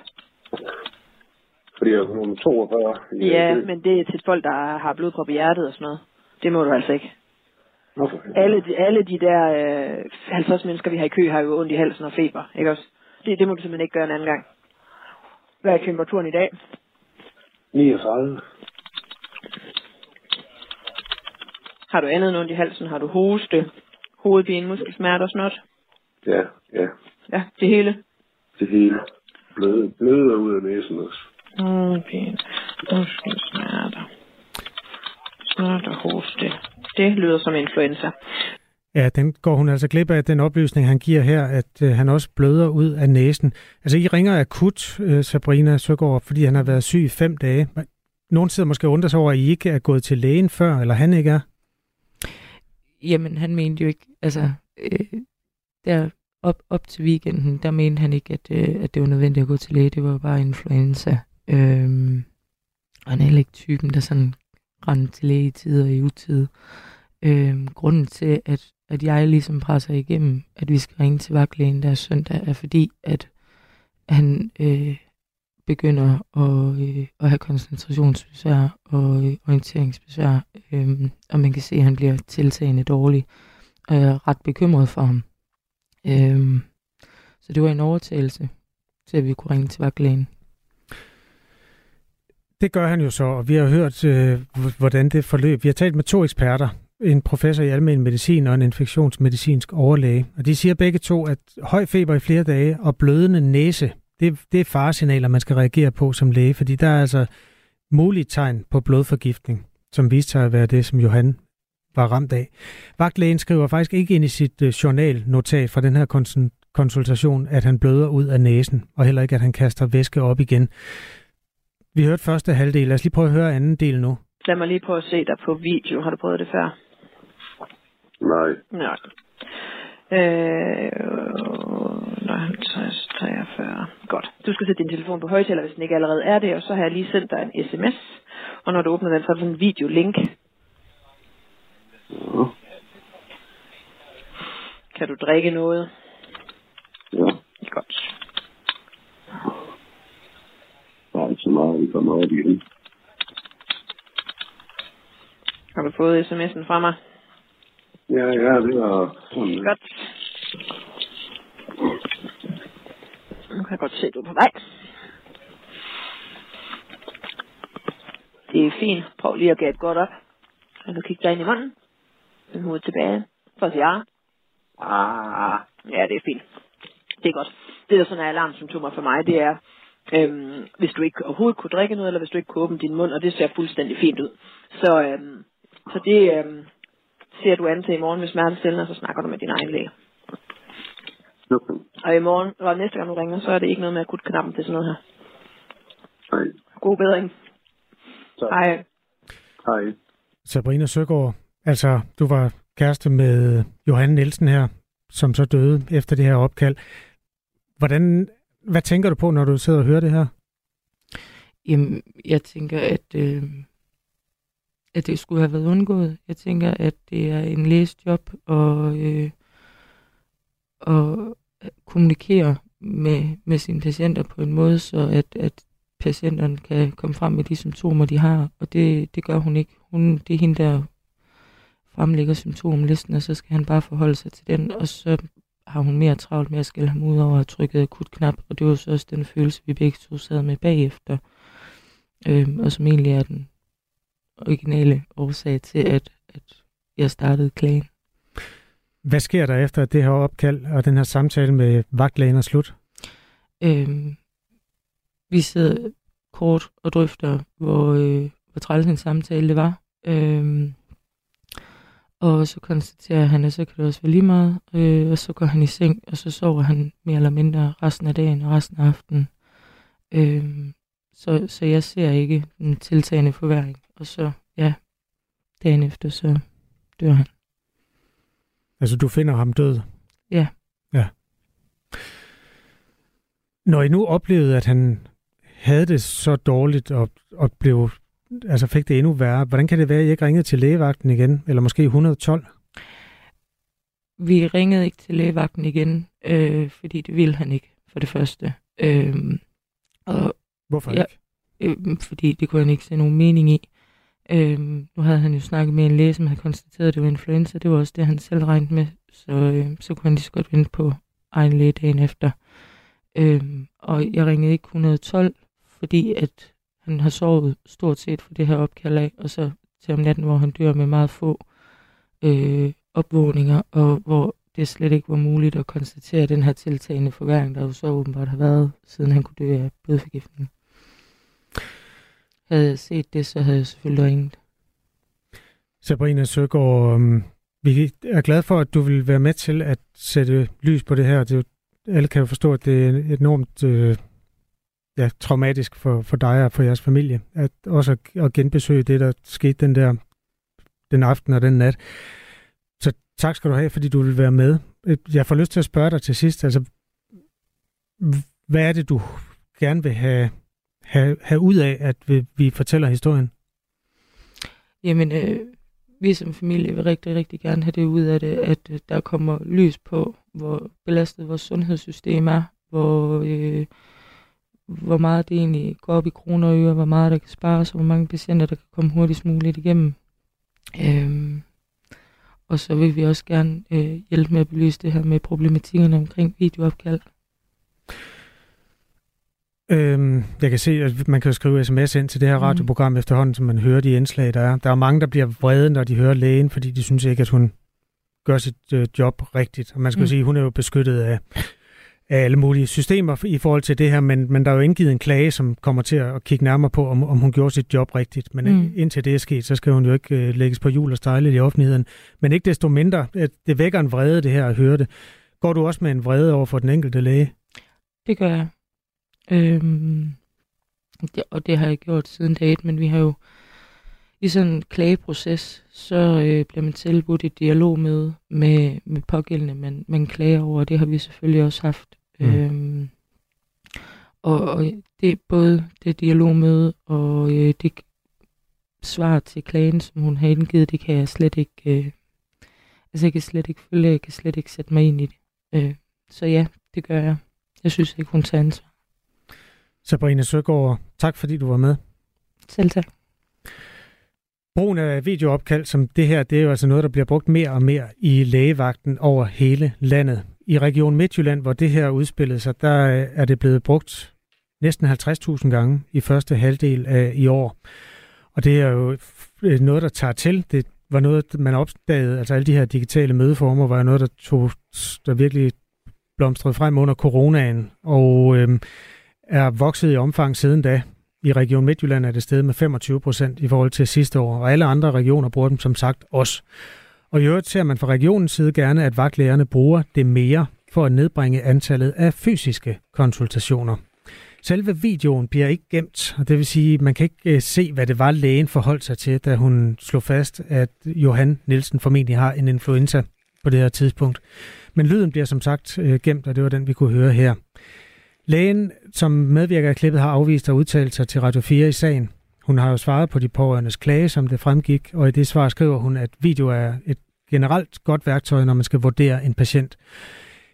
Fordi jeg er nummer 42. i Ja, men det er til folk, der har blodprop i hjertet og sådan noget. Det må du altså ikke. Hvorfor? Alle de, alle de der øh, 50 mennesker, vi har i kø, har jo ondt i halsen og feber, ikke også? Det, det må du simpelthen ikke gøre en anden gang. Hvad er temperaturen i dag? 39. Har du andet ondt i halsen? Har du hoste, hovedpine, muskelsmerter og sådan noget? Ja, ja. Ja, det hele. Det hele. Bløde, bløde ud af næsen også. Hovedpine, muskelsmerter, snot og hoste. Det lyder som influenza. Ja, den går hun altså glip af, den oplysning, han giver her, at øh, han også bløder ud af næsen. Altså, I ringer akut, øh, Sabrina Søgaard, fordi han har været syg i fem dage. Nogle sidder måske undrer sig over, at I ikke er gået til lægen før, eller han ikke er. Jamen, han mente jo ikke, altså, øh, der op, op til weekenden, der mente han ikke, at, øh, at det var nødvendigt at gå til læge. Det var bare influenza. Øhm, og han er heller ikke typen, der sådan rendte til læge i tid og i utid. Øhm, grunden til, at, at jeg ligesom presser igennem, at vi skal ringe til vagtlægen der søndag, er fordi, at han øh, begynder at, øh, at have koncentrationsbesvær og øh, orienteringsbesvær, øh, og man kan se, at han bliver tiltagende dårlig, og jeg er ret bekymret for ham. Øhm, så det var en overtagelse til, at vi kunne ringe til vagtlægen. Det gør han jo så, og vi har hørt, øh, hvordan det forløb. Vi har talt med to eksperter, en professor i almen medicin og en infektionsmedicinsk overlæge. Og de siger begge to, at høj feber i flere dage og blødende næse, det, det er faresignaler, man skal reagere på som læge, fordi der er altså mulige tegn på blodforgiftning, som viste sig at være det, som Johan var ramt af. Vagtlægen skriver faktisk ikke ind i sit øh, journalnotat fra den her konsul- konsultation, at han bløder ud af næsen, og heller ikke, at han kaster væske op igen. Vi hørte første halvdel. Lad os lige prøve at høre anden del nu. Lad mig lige prøve at se dig på video. Har du prøvet det før? Nej. Nej. Øh, 50, 43. Godt. Du skal sætte din telefon på højtaler, hvis den ikke allerede er det, og så har jeg lige sendt dig en sms. Og når du åbner den, så er der sådan en videolink. Kan du drikke noget? Ja. Godt. lige kommer op igen. Har du fået sms'en fra mig? Ja, ja, det var sådan... Godt. Nu kan jeg godt se, at du er på vej. Det er fint. Prøv lige at gætte godt op. Og du kigger dig ind i munden. Den hovedet tilbage. For at sige ja. Ah, ja, det er fint. Det er godt. Det, der sådan er alarmsymptomer for mig, det er, øhm, hvis du ikke overhovedet kunne drikke noget, eller hvis du ikke kunne åbne din mund, og det ser fuldstændig fint ud. Så, øhm, så det øhm, ser du an til i morgen med smertestillende, og så snakker du med din egen læge. Okay. Og i morgen, og næste gang du ringer, så er det ikke noget med akut knappen til sådan noget her. Nej. God bedring. Tak. Hej. Hej. Sabrina Søgaard, altså du var kæreste med Johan Nielsen her, som så døde efter det her opkald. Hvordan, hvad tænker du på, når du sidder og hører det her? Jamen, jeg tænker, at, øh, at det skulle have været undgået. Jeg tænker, at det er en læsjob og, øh, og kommunikere med, med sine patienter på en måde, så at, at patienterne kan komme frem med de symptomer, de har. Og det, det gør hun ikke. Hun, det er hende, der fremlægger symptomlisten, og så skal han bare forholde sig til den, og så har hun mere travlt med at skælde ham ud over at have trykket akut knap, og det var så også den følelse, vi begge to sad med bagefter, øhm, og som egentlig er den originale årsag til, at, at jeg startede klagen. Hvad sker der efter det her opkald og den her samtale med vagtlægen er slut? Øhm, vi sidder kort og drøfter, hvor, øh, hvor træls en samtale det var. Øhm, og så konstaterer han, at så kan det også være lige meget, øh, og så går han i seng, og så sover han mere eller mindre resten af dagen og resten af aftenen. Øh, så, så jeg ser ikke en tiltagende forværing. Og så, ja, dagen efter, så dør han. Altså, du finder ham død? Ja. Ja. Når I nu oplevede, at han havde det så dårligt og, og blev, altså fik det endnu værre, hvordan kan det være, at I ikke ringede til lægevagten igen, eller måske 112? Vi ringede ikke til lægevagten igen, øh, fordi det ville han ikke, for det første. Øh, og Hvorfor ja, ikke? Øh, fordi det kunne han ikke se nogen mening i. Øh, nu havde han jo snakket med en læge, som havde konstateret, at det var influenza. Det var også det, han selv regnede med. Så, øh, så kunne han lige så godt vente på egen læge dagen efter. Øh, og jeg ringede ikke 112, fordi at han har sovet stort set for det her opkald af, og så til om natten, hvor han dør med meget få øh, opvågninger, og hvor det slet ikke var muligt at konstatere den her tiltagende forværing, der jo så åbenbart har været, siden han kunne dø af blodforgiftning. Havde jeg set det, så havde jeg selvfølgelig ringet. Sabrina Søgaard, øhm, vi er glade for, at du vil være med til at sætte lys på det her. Det alle kan jo forstå, at det er enormt øh, ja, traumatisk for, for dig og for jeres familie, at også at, at genbesøge det, der skete den der den aften og den nat. Så tak skal du have, fordi du vil være med. Jeg får lyst til at spørge dig til sidst, altså, hvad er det, du gerne vil have, have, have ud af, at vi, vi fortæller historien? Jamen, øh, vi som familie vil rigtig, rigtig gerne have det ud af det, at øh, der kommer lys på, hvor belastet vores sundhedssystem er, hvor, øh, hvor meget det egentlig går op i kroner og øre, hvor meget der kan spares, og hvor mange patienter, der kan komme hurtigst muligt igennem. Øhm, og så vil vi også gerne øh, hjælpe med at belyse det her med problematikkerne omkring videoopkald. Øhm, jeg kan se, at man kan skrive sms ind til det her radioprogram mm. efterhånden, som man hører de indslag, der er. Der er mange, der bliver vrede, når de hører lægen, fordi de synes ikke, at hun gør sit øh, job rigtigt. Og man skal mm. sige, at hun er jo beskyttet af, af alle mulige systemer i forhold til det her, men, men der er jo indgivet en klage, som kommer til at kigge nærmere på, om, om hun gjorde sit job rigtigt. Men mm. indtil det er sket, så skal hun jo ikke øh, lægges på jul og stejle i offentligheden. Men ikke desto mindre, at det vækker en vrede, det her at høre det. Går du også med en vrede over for den enkelte læge? Det gør jeg. Øhm, det, og det har jeg gjort siden dag et, men vi har jo i sådan en klageproces, så øh, bliver man tilbudt et dialog med, med, med pågældende, man, man klager over, og det har vi selvfølgelig også haft. Mm. Øhm, og, og det både det dialogmøde og øh, det svar til klagen, som hun har indgivet, det kan jeg slet ikke, øh, altså jeg kan slet ikke følge, jeg kan slet ikke sætte mig ind i det. Øh, så ja, det gør jeg. Jeg synes ikke, hun tager ansvar. Sabrina Søgaard, tak fordi du var med. Selv tak. Brugen af videoopkald som det her, det er jo altså noget, der bliver brugt mere og mere i lægevagten over hele landet. I Region Midtjylland, hvor det her udspillede sig, der øh, er det blevet brugt næsten 50.000 gange i første halvdel af i år. Og det er jo øh, noget, der tager til. Det var noget, man opdagede, altså alle de her digitale mødeformer, var noget, der, tog, der virkelig blomstrede frem under coronaen, og øhm, er vokset i omfang siden da. I Region Midtjylland er det steget med 25 procent i forhold til sidste år, og alle andre regioner bruger dem som sagt også. Og i øvrigt ser man fra regionens side gerne, at vagtlægerne bruger det mere for at nedbringe antallet af fysiske konsultationer. Selve videoen bliver ikke gemt, og det vil sige, at man kan ikke øh, se, hvad det var, lægen forholdt sig til, da hun slog fast, at Johan Nielsen formentlig har en influenza på det her tidspunkt. Men lyden bliver som sagt øh, gemt, og det var den, vi kunne høre her. Lægen, som medvirker i klippet, har afvist at udtale sig til Radio 4 i sagen. Hun har jo svaret på de pårørendes klage, som det fremgik, og i det svar skriver hun, at video er et generelt godt værktøj, når man skal vurdere en patient.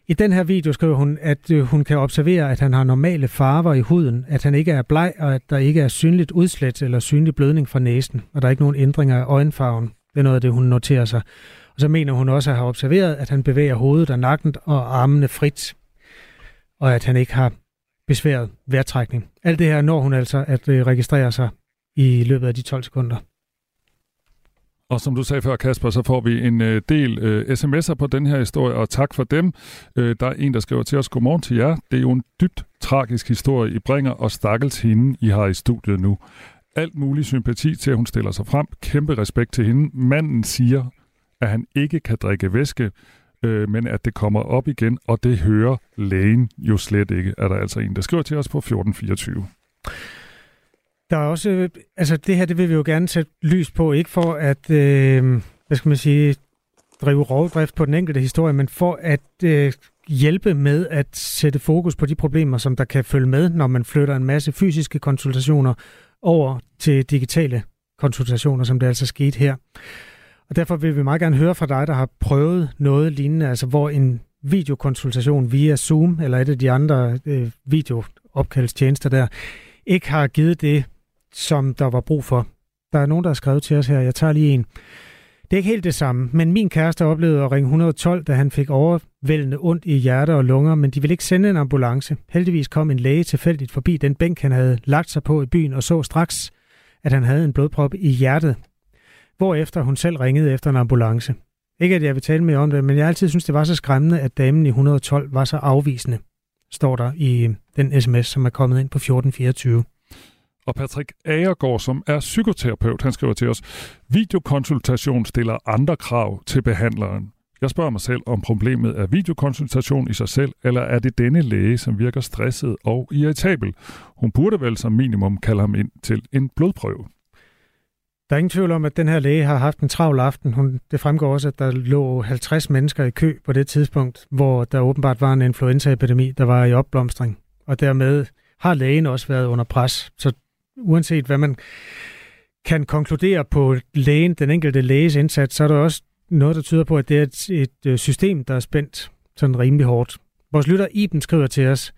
I den her video skriver hun, at øh, hun kan observere, at han har normale farver i huden, at han ikke er bleg, og at der ikke er synligt udslæt eller synlig blødning fra næsen, og der er ikke nogen ændringer af øjenfarven. Det er noget af det, hun noterer sig. Og så mener hun også at have observeret, at han bevæger hovedet og nakken og armene frit, og at han ikke har besværet vejrtrækning. Alt det her når hun altså at øh, registrere sig i løbet af de 12 sekunder. Og som du sagde før, Kasper, så får vi en øh, del øh, sms'er på den her historie, og tak for dem. Øh, der er en, der skriver til os, godmorgen til jer. Det er jo en dybt tragisk historie, I bringer, og stakkels hende, I har i studiet nu. Alt mulig sympati til, at hun stiller sig frem. Kæmpe respekt til hende. Manden siger, at han ikke kan drikke væske, øh, men at det kommer op igen, og det hører lægen jo slet ikke, er der altså en, der skriver til os på 1424. Der er også, altså det her, det vil vi jo gerne sætte lys på, ikke for at, øh, hvad skal man sige, drive rovdrift på den enkelte historie, men for at øh, hjælpe med at sætte fokus på de problemer, som der kan følge med, når man flytter en masse fysiske konsultationer over til digitale konsultationer, som det altså skete her. Og derfor vil vi meget gerne høre fra dig, der har prøvet noget lignende, altså hvor en videokonsultation via Zoom eller et af de andre øh, videoopkaldstjenester der, ikke har givet det, som der var brug for. Der er nogen, der har skrevet til os her. Jeg tager lige en. Det er ikke helt det samme, men min kæreste oplevede at ringe 112, da han fik overvældende ondt i hjerte og lunger, men de ville ikke sende en ambulance. Heldigvis kom en læge tilfældigt forbi den bænk, han havde lagt sig på i byen, og så straks, at han havde en blodprop i hjertet hvorefter hun selv ringede efter en ambulance. Ikke at jeg vil tale mere om det, men jeg altid synes, det var så skræmmende, at damen i 112 var så afvisende, står der i den sms, som er kommet ind på 1424. Og Patrick Agergaard, som er psykoterapeut, han skriver til os, videokonsultation stiller andre krav til behandleren. Jeg spørger mig selv, om problemet er videokonsultation i sig selv, eller er det denne læge, som virker stresset og irritabel? Hun burde vel som minimum kalde ham ind til en blodprøve. Der er ingen tvivl om, at den her læge har haft en travl aften. Hun, det fremgår også, at der lå 50 mennesker i kø på det tidspunkt, hvor der åbenbart var en influenzaepidemi, der var i opblomstring. Og dermed har lægen også været under pres. Så uanset hvad man kan konkludere på lægen, den enkelte læges indsats, så er der også noget, der tyder på, at det er et, et øh, system, der er spændt sådan rimelig hårdt. Vores lytter Iben skriver til os,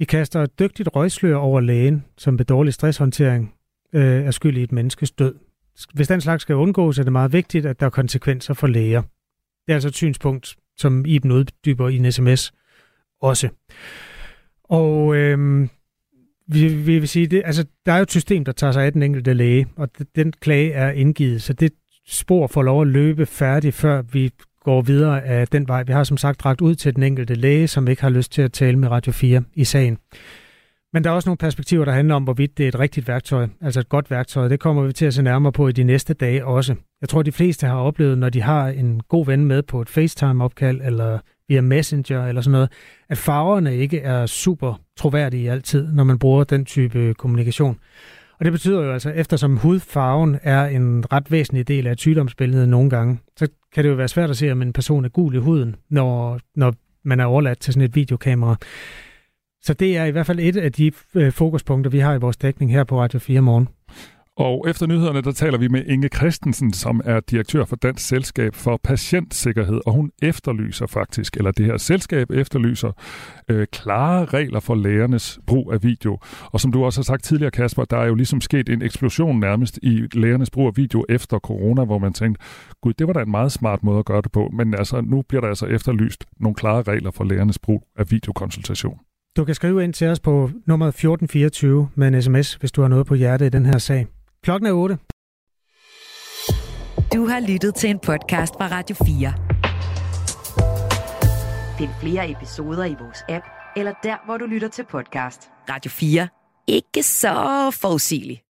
I kaster et dygtigt røgslør over lægen, som ved dårlig stresshåndtering øh, er skyld i et menneskes død. Hvis den slags skal undgås, er det meget vigtigt, at der er konsekvenser for læger. Det er altså et synspunkt, som Iben uddyber i en sms også. Og øh, vi, vi vil sige, det, altså, der er jo et system, der tager sig af den enkelte læge, og den klage er indgivet, så det spor får lov at løbe færdigt, før vi går videre af den vej. Vi har som sagt dragt ud til den enkelte læge, som ikke har lyst til at tale med Radio 4 i sagen. Men der er også nogle perspektiver, der handler om, hvorvidt det er et rigtigt værktøj, altså et godt værktøj. Det kommer vi til at se nærmere på i de næste dage også. Jeg tror, de fleste har oplevet, når de har en god ven med på et FaceTime-opkald, eller via Messenger eller sådan noget, at farverne ikke er super troværdige altid, når man bruger den type kommunikation. Og det betyder jo altså, eftersom hudfarven er en ret væsentlig del af sygdomsbilledet nogle gange, så kan det jo være svært at se, om en person er gul i huden, når, når man er overladt til sådan et videokamera. Så det er i hvert fald et af de øh, fokuspunkter, vi har i vores dækning her på Radio 4 morgen. Og efter nyhederne, der taler vi med Inge Christensen, som er direktør for Dansk Selskab for Patientsikkerhed, og hun efterlyser faktisk, eller det her selskab efterlyser, øh, klare regler for lægernes brug af video. Og som du også har sagt tidligere, Kasper, der er jo ligesom sket en eksplosion nærmest i lægernes brug af video efter corona, hvor man tænkte, gud, det var da en meget smart måde at gøre det på, men altså, nu bliver der altså efterlyst nogle klare regler for lægernes brug af videokonsultation. Du kan skrive ind til os på nummer 1424 med en sms, hvis du har noget på hjerte i den her sag. Klokken er 8. Du har lyttet til en podcast fra Radio 4. Find flere episoder i vores app, eller der, hvor du lytter til podcast. Radio 4. Ikke så forudsigeligt.